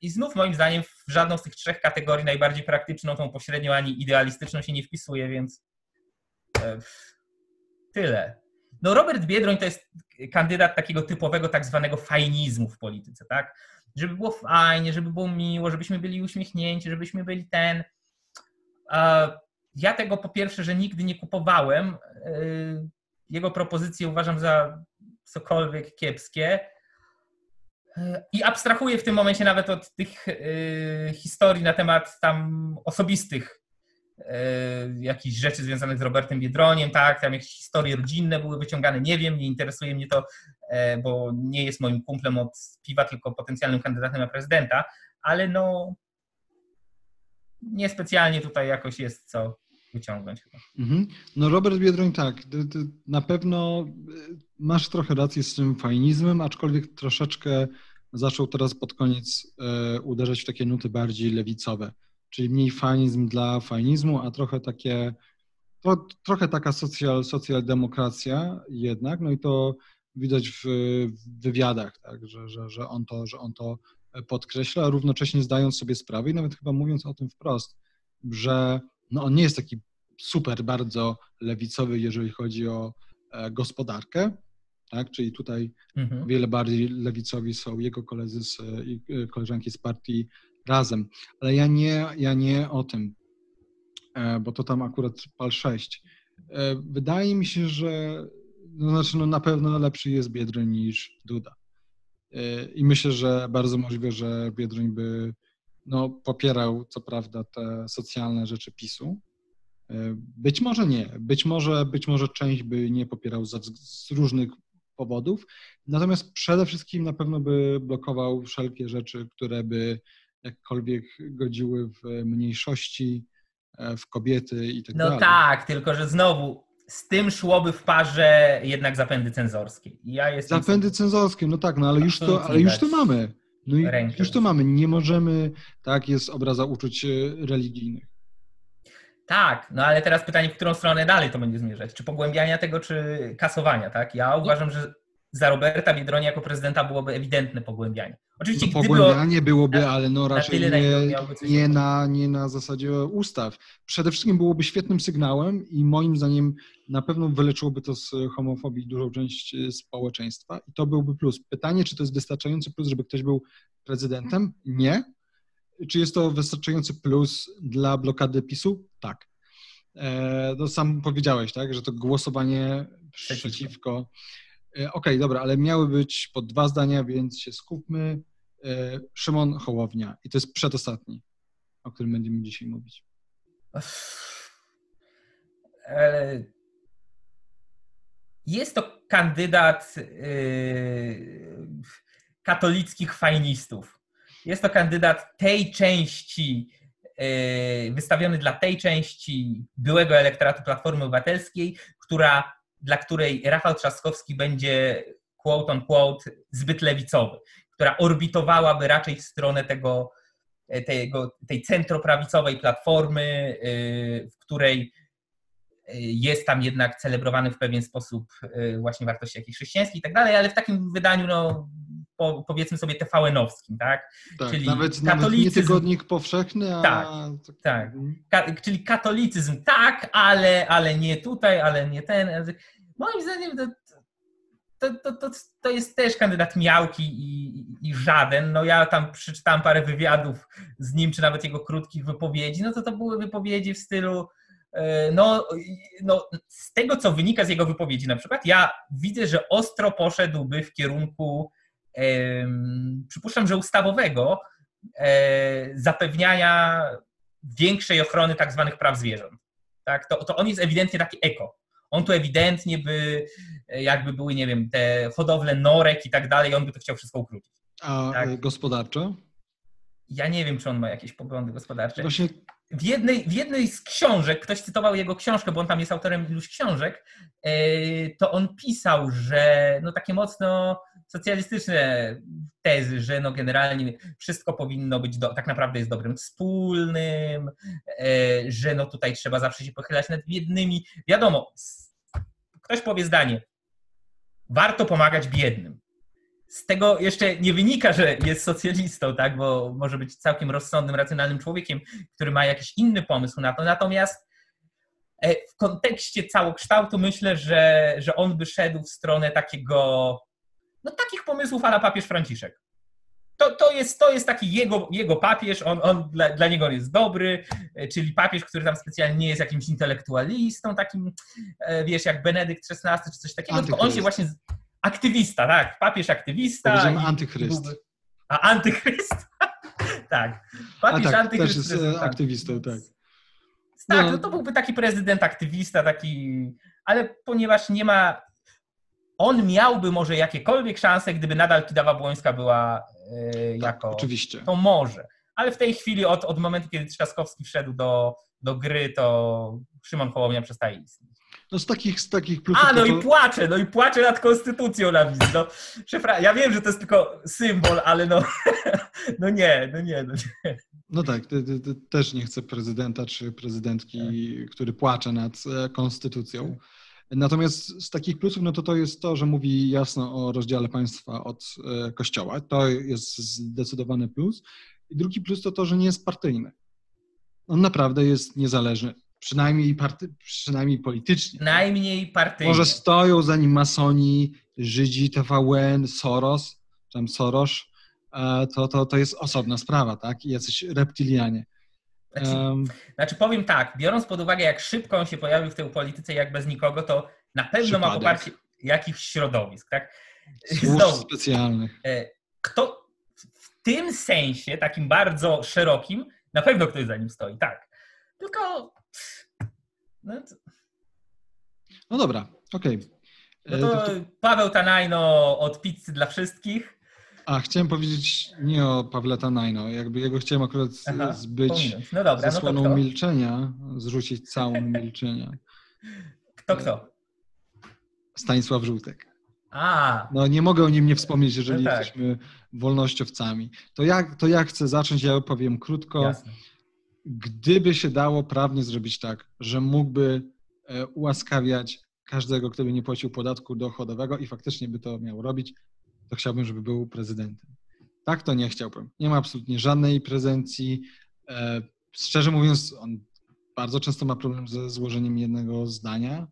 I znów moim zdaniem w żadną z tych trzech kategorii najbardziej praktyczną, tą pośrednią ani idealistyczną się nie wpisuje, więc e, tyle. No Robert Biedroń to jest kandydat takiego typowego tak zwanego fajnizmu w polityce, tak? Żeby było fajnie, żeby było miło, żebyśmy byli uśmiechnięci, żebyśmy byli ten. Ja tego po pierwsze, że nigdy nie kupowałem. E, jego propozycje uważam za cokolwiek kiepskie. I abstrahuję w tym momencie nawet od tych y, historii na temat tam osobistych y, jakichś rzeczy związanych z Robertem Biedroniem, tak, tam jakieś historie rodzinne były wyciągane, nie wiem, nie interesuje mnie to, y, bo nie jest moim kumplem od piwa, tylko potencjalnym kandydatem na prezydenta, ale no niespecjalnie tutaj jakoś jest co wyciągnąć chyba. Mhm. No Robert Biedroń tak, na pewno masz trochę rację z tym fajnizmem, aczkolwiek troszeczkę zaczął teraz pod koniec e, uderzać w takie nuty bardziej lewicowe, czyli mniej fanizm dla fajnizmu, a trochę takie, to, trochę taka socjal, socjaldemokracja jednak, no i to widać w, w wywiadach, tak, że, że, że, on to, że on to podkreśla, równocześnie zdając sobie sprawę i nawet chyba mówiąc o tym wprost, że no on nie jest taki super bardzo lewicowy, jeżeli chodzi o e, gospodarkę, tak? Czyli tutaj mhm. wiele bardziej lewicowi są jego koledzy z, i e, koleżanki z partii razem. Ale ja nie, ja nie o tym, e, bo to tam akurat pal 6. E, wydaje mi się, że no znaczy no na pewno lepszy jest Biedroń niż Duda. I myślę, że bardzo możliwe, że Biedroń by no, popierał co prawda te socjalne rzeczy PiSu. Być może nie. Być może, być może część by nie popierał z różnych powodów. Natomiast przede wszystkim na pewno by blokował wszelkie rzeczy, które by jakkolwiek godziły w mniejszości, e, w kobiety i tak no dalej. No tak, tylko że znowu z tym szłoby w parze jednak zapędy cenzorskie. Ja jestem zapędy cenzorskie, no tak, no ale już to, ale już to mamy. No i już to mamy. Nie możemy, tak, jest obraza uczuć religijnych. Tak, no ale teraz pytanie, w którą stronę dalej to będzie zmierzać? Czy pogłębiania tego, czy kasowania, tak? Ja uważam, że za Roberta Biedronia jako prezydenta byłoby ewidentne pogłębianie. Oczywiście no, pogłębianie byłoby, ale no raczej na nie, nie, na, nie na zasadzie ustaw. Przede wszystkim byłoby świetnym sygnałem i moim zdaniem na pewno wyleczyłoby to z homofobii dużą część e, społeczeństwa i to byłby plus. Pytanie, czy to jest wystarczający plus, żeby ktoś był prezydentem? Nie. Czy jest to wystarczający plus dla blokady PiSu? Tak. E, no sam powiedziałeś, tak, że to głosowanie przeciwko. przeciwko. E, okej, okay, dobra, ale miały być po dwa zdania, więc się skupmy. E, Szymon Hołownia i to jest przedostatni, o którym będziemy dzisiaj mówić. Jest to kandydat katolickich fajnistów. Jest to kandydat tej części, e, wystawiony dla tej części byłego elektoratu Platformy Obywatelskiej, która, dla której Rafał Trzaskowski będzie quote on quote zbyt lewicowy, która orbitowałaby raczej w stronę tego, e, tego, tej centroprawicowej platformy, e, w której jest tam jednak celebrowany w pewien sposób właśnie wartości jakieś chrześcijańskie i tak dalej, ale w takim wydaniu no, po, powiedzmy sobie TVN-owskim, tak? tak czyli nawet, katolicyzm... nawet nie tygodnik powszechny, a... Tak, tak. Ka czyli katolicyzm tak, ale, ale nie tutaj, ale nie ten. Moim zdaniem to, to, to, to, to jest też kandydat miałki i, i, żaden. No ja tam przeczytałem parę wywiadów z nim, czy nawet jego krótkich wypowiedzi, no to to były wypowiedzi w stylu e, no, no, z tego, co wynika z jego wypowiedzi na przykład, ja widzę, że ostro poszedłby w kierunku, przypuszczam, że ustawowego, e, zapewniania większej ochrony tak zwanych praw zwierząt. Tak? To, to on jest ewidentnie taki eko. On tu ewidentnie by, jakby były, nie wiem, te hodowle norek i tak dalej, on by to chciał wszystko ukrócić. A tak? gospodarczo? Ja nie wiem, czy on ma jakieś poglądy gospodarcze. Właśnie... W, jednej, w jednej z książek, ktoś cytował jego książkę, bo on tam jest autorem iluś książek, e, to on pisał, że no takie mocno socjalistyczne tezy, że no generalnie wszystko powinno być, do, tak naprawdę jest dobrym wspólnym, e, że no tutaj trzeba zawsze się pochylać nad biednymi. Wiadomo, ktoś powie zdanie, warto pomagać biednym. Z tego jeszcze nie wynika, że jest socjalistą, tak? bo może być całkiem rozsądnym, racjonalnym człowiekiem, który ma jakiś inny pomysł na to. Natomiast e, w kontekście całokształtu myślę, że, że on by szedł w stronę takiego no takich pomysłów ala papież Franciszek. To, to, jest, to jest taki jego, jego papież, on, on dla, dla niego on jest dobry, e, czyli papież, który tam specjalnie nie jest jakimś intelektualistą, takim, e, wiesz, jak Benedykt XVI czy coś takiego, tylko on się właśnie... Aktywista, tak, papież aktywista. Powiedziałem antychryst. A antychryst? [laughs] tak. Papież A tak, antychryst. Też jest e, aktywistą, tak. Tak, no. no to byłby taki prezydent aktywista, taki, ale ponieważ nie ma on miałby może jakiekolwiek szanse, gdyby nadal Kidawa Błońska była yy, tak, jako... oczywiście. To może. Ale w tej chwili od, od momentu, kiedy Trzaskowski wszedł do, do gry, to Szymon Hołownia przestaje istnieć. No z takich, z takich plusów... A, no to... i płacze, no i płacze nad konstytucją na widz. No, szefra, ja wiem, że to jest tylko symbol, ale no, [laughs] no nie, no nie, no nie. No tak, ty, ty, ty też nie chcę prezydenta czy prezydentki, tak. który płacze nad e, konstytucją. Natomiast z takich plusów, no to to jest to, że mówi jasno o rozdziale państwa od e, kościoła. To jest zdecydowany plus. I drugi plus to to, że nie jest partyjny. On naprawdę jest niezależny, przynajmniej, party, przynajmniej politycznie. Najmniej partyjny. Może stoją za nim masoni, Żydzi, TVN, Soros, tam Soros, e, to, to, to jest osobna sprawa, tak? I jacyś reptilianie. Znaczy, um, znaczy, powiem tak, biorąc pod uwagę, jak szybko on się pojawił w tej polityce, jak bez nikogo, to na pewno przypadek. ma poparcie jakichś środowisk, tak? Specjalnych. E, kto w tym sensie, takim bardzo szerokim, na pewno ktoś za nim stoi, tak. Tylko. No, no dobra, okej. Okay. No to, to Paweł Tanajno od pizzy dla wszystkich. A, chciałem powiedzieć nie o Pawle Tanajno, jakby jego chciałem akurat Aha, zbyć no dobra, zasłoną no milczenia, zrzucić całą [laughs] milczenia. Kto kto? Stanisław Żółtek. A. No nie mogę o nim nie wspomnieć, jeżeli no tak. jesteśmy wolnościowcami. To ja, to ja chcę zacząć, ja powiem krótko. Jasne. Gdyby się dało prawnie zrobić tak, że mógłby e, ułaskawiać każdego, kto by nie płacił podatku dochodowego i faktycznie by to miał robić, to chciałbym, żeby był prezydentem. Tak to nie chciałbym. Nie ma absolutnie żadnej prezencji. E, szczerze mówiąc, on bardzo często ma problem ze złożeniem jednego zdania.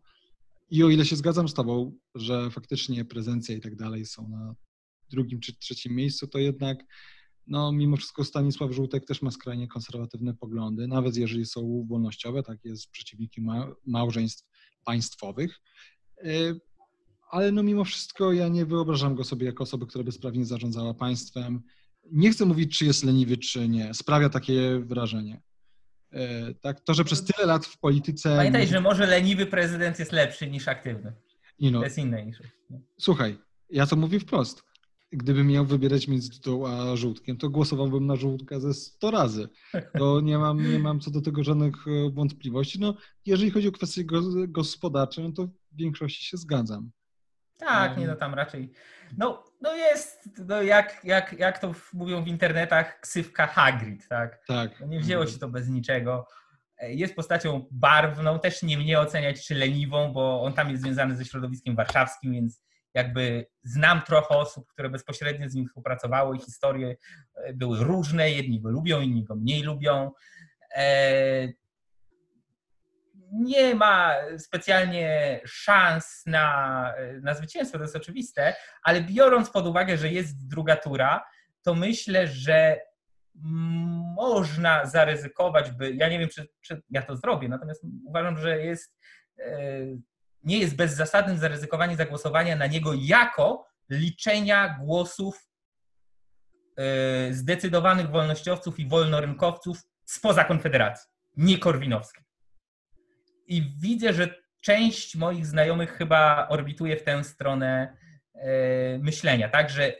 I o ile się zgadzam z Tobą, że faktycznie prezencja i tak dalej są na drugim czy trzecim miejscu, to jednak no, mimo wszystko Stanisław Żółtek też ma skrajnie konserwatywne poglądy, nawet jeżeli są wolnościowe, tak jest przeciwnikiem małżeństw państwowych. Ale no mimo wszystko ja nie wyobrażam go sobie jako osoby, która by sprawnie zarządzała państwem. Nie chcę mówić, czy jest leniwy, czy nie. Sprawia takie wrażenie. E, tak, to, że przez tyle lat w polityce. Pamiętaj, że może leniwy prezydent jest lepszy niż aktywny. Nie no. To jest inne niż. Słuchaj, ja to mówię wprost. Gdybym miał wybierać między tą a żółtkiem, to głosowałbym na żółtka ze 100 razy. To nie mam, nie mam co do tego żadnych e, wątpliwości. No, jeżeli chodzi o kwestie gospodarcze, no to w większości się zgadzam. Tak, nie no tam raczej. No, no jest, no jak, jak, jak to mówią w internetach, ksywka Hagrid, tak? Tak. No nie wzięło się to bez niczego. E, jest postacią barwną, też nie mnie oceniać czy leniwą, bo on tam jest związany ze środowiskiem warszawskim, więc jakby znam trochę osób, które bezpośrednio z nim współpracowały i historie e, były różne, jedni go lubią, inni go mniej lubią. Nie ma specjalnie szans na, na zwycięstwo, to jest oczywiste, ale biorąc pod uwagę, że jest druga tura, to myślę, że można zaryzykować, by. Ja nie wiem, czy, czy ja to zrobię, natomiast uważam, że jest, e, nie jest bezzasadnym zaryzykowanie zagłosowania na niego jako liczenia głosów e, zdecydowanych wolnościowców i wolnorynkowców spoza Konfederacji, nie korwinowskiej. I widzę, że część moich znajomych chyba orbituje w tę stronę e, myślenia, tak, że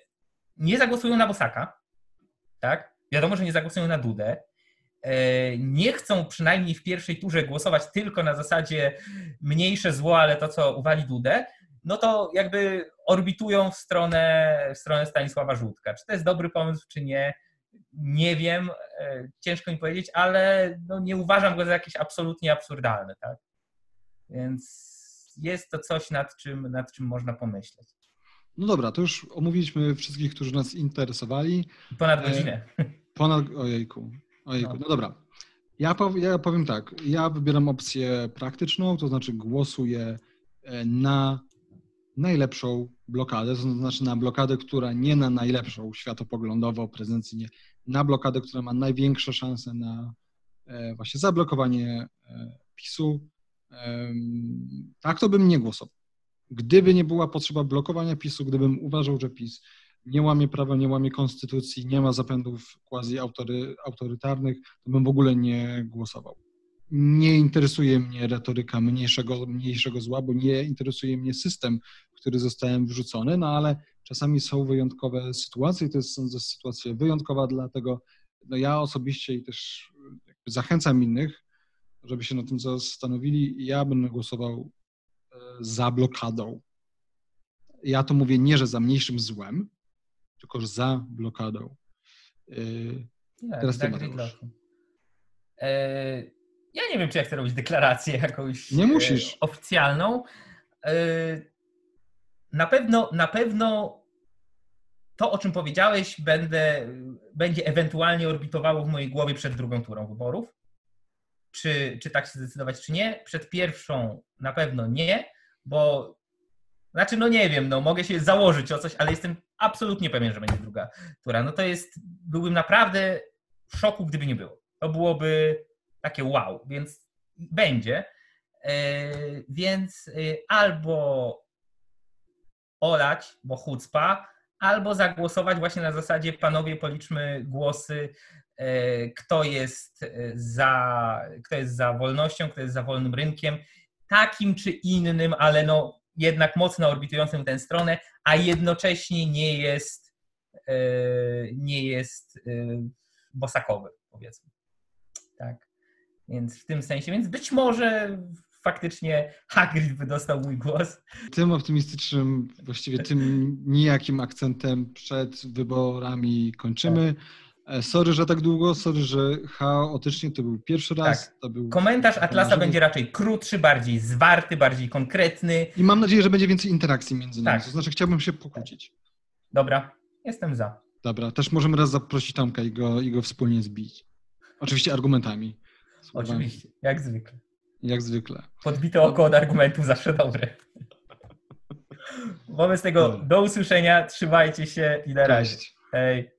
nie zagłosują na Bosaka, tak? Wiadomo, że nie zagłosują na Dudę. E, nie chcą przynajmniej w pierwszej turze głosować tylko na zasadzie mniejsze zło, ale to, co uwali Dudę, no to jakby orbitują w stronę, w stronę Stanisława Żółtka. Czy to jest dobry pomysł, czy nie, nie wiem, e, ciężko mi powiedzieć, ale no nie uważam go za jakiś absolutnie absurdalny, tak? Więc jest to coś, nad czym, nad czym można pomyśleć. No dobra, to już omówiliśmy wszystkich, którzy nas interesowali. Ponad e, godzinę. Ponad, ojejku, ojejku, no, no dobra. Ja, ja powiem tak, ja wybieram opcję praktyczną, to znaczy głosuję e, na najlepszą blokadę, to znaczy na blokadę, która nie na najlepszą światopoglądowo, prezencyjnie, na blokadę, która ma największe szanse na e, właśnie zablokowanie PiSu. Tak to bym nie głosował. Gdyby nie była potrzeba blokowania PiSu, gdybym uważał, że PiS nie łamie prawa, nie łamie konstytucji, nie ma zapędów quasi autorytarnych, to bym w ogóle nie głosował. Nie interesuje mnie retoryka mniejszego, mniejszego zła, bo nie interesuje mnie system, w który zostałem wrzucony, no ale czasami są wyjątkowe sytuacje, to jest sądzę sytuacja wyjątkowa, dlatego no ja osobiście i też zachęcam innych, żeby się na tym zastanowili. Ja będę głosował za blokadą. Ja to mówię nie, że za mniejszym złem, tylko że za blokadą. Yy, tak, teraz ty, e, Ja nie wiem, czy ja chcę robić deklarację jakąś nie musisz. E, oficjalną. E, na pewno, na pewno to, o czym powiedziałeś, będę, będzie ewentualnie orbitowało w mojej głowie przed drugą turą wyborów. Czy, czy tak się zdecydować, czy nie? Przed pierwszą na pewno nie bo znaczy, no nie wiem, no mogę się założyć o coś, ale jestem absolutnie pewien, że będzie druga tura. No to jest, byłbym naprawdę w szoku, gdyby nie było. To byłoby takie wow, więc będzie. E, więc e, albo olać, bo chucpa, albo zagłosować właśnie na zasadzie panowie policzmy głosy, e, kto jest za, kto jest za wolnością, kto jest za wolnym rynkiem takim czy innym, ale no jednak mocno orbitującym tę stronę, a jednocześnie nie jest, nie jest bosakowy, powiedzmy. Tak. Więc w tym sensie, więc być może faktycznie Hagrid by dostał mój głos. Tym optymistycznym, właściwie tym nijakim akcentem przed wyborami kończymy. Tak. E, sorry, że tak długo, sorry, że chaotycznie to był pierwszy raz. Tak. Był... Komentarz Atlasa będzie raczej krótszy, bardziej zwarty, bardziej konkretny. I mam nadzieję, że będzie więcej interakcji między nami. Tak. To znaczy, chciałbym się pokłócić. Dobra, jestem za. Dobra, też możemy raz zaprosić Tomka i go, i go wspólnie zbić. Oczywiście argumentami. Oczywiście, jak zwykle. Jak zwykle. Podbite oko od argumentu zawsze dobre. [laughs] Wobec tego do usłyszenia, trzymajcie się i na razie. Hej.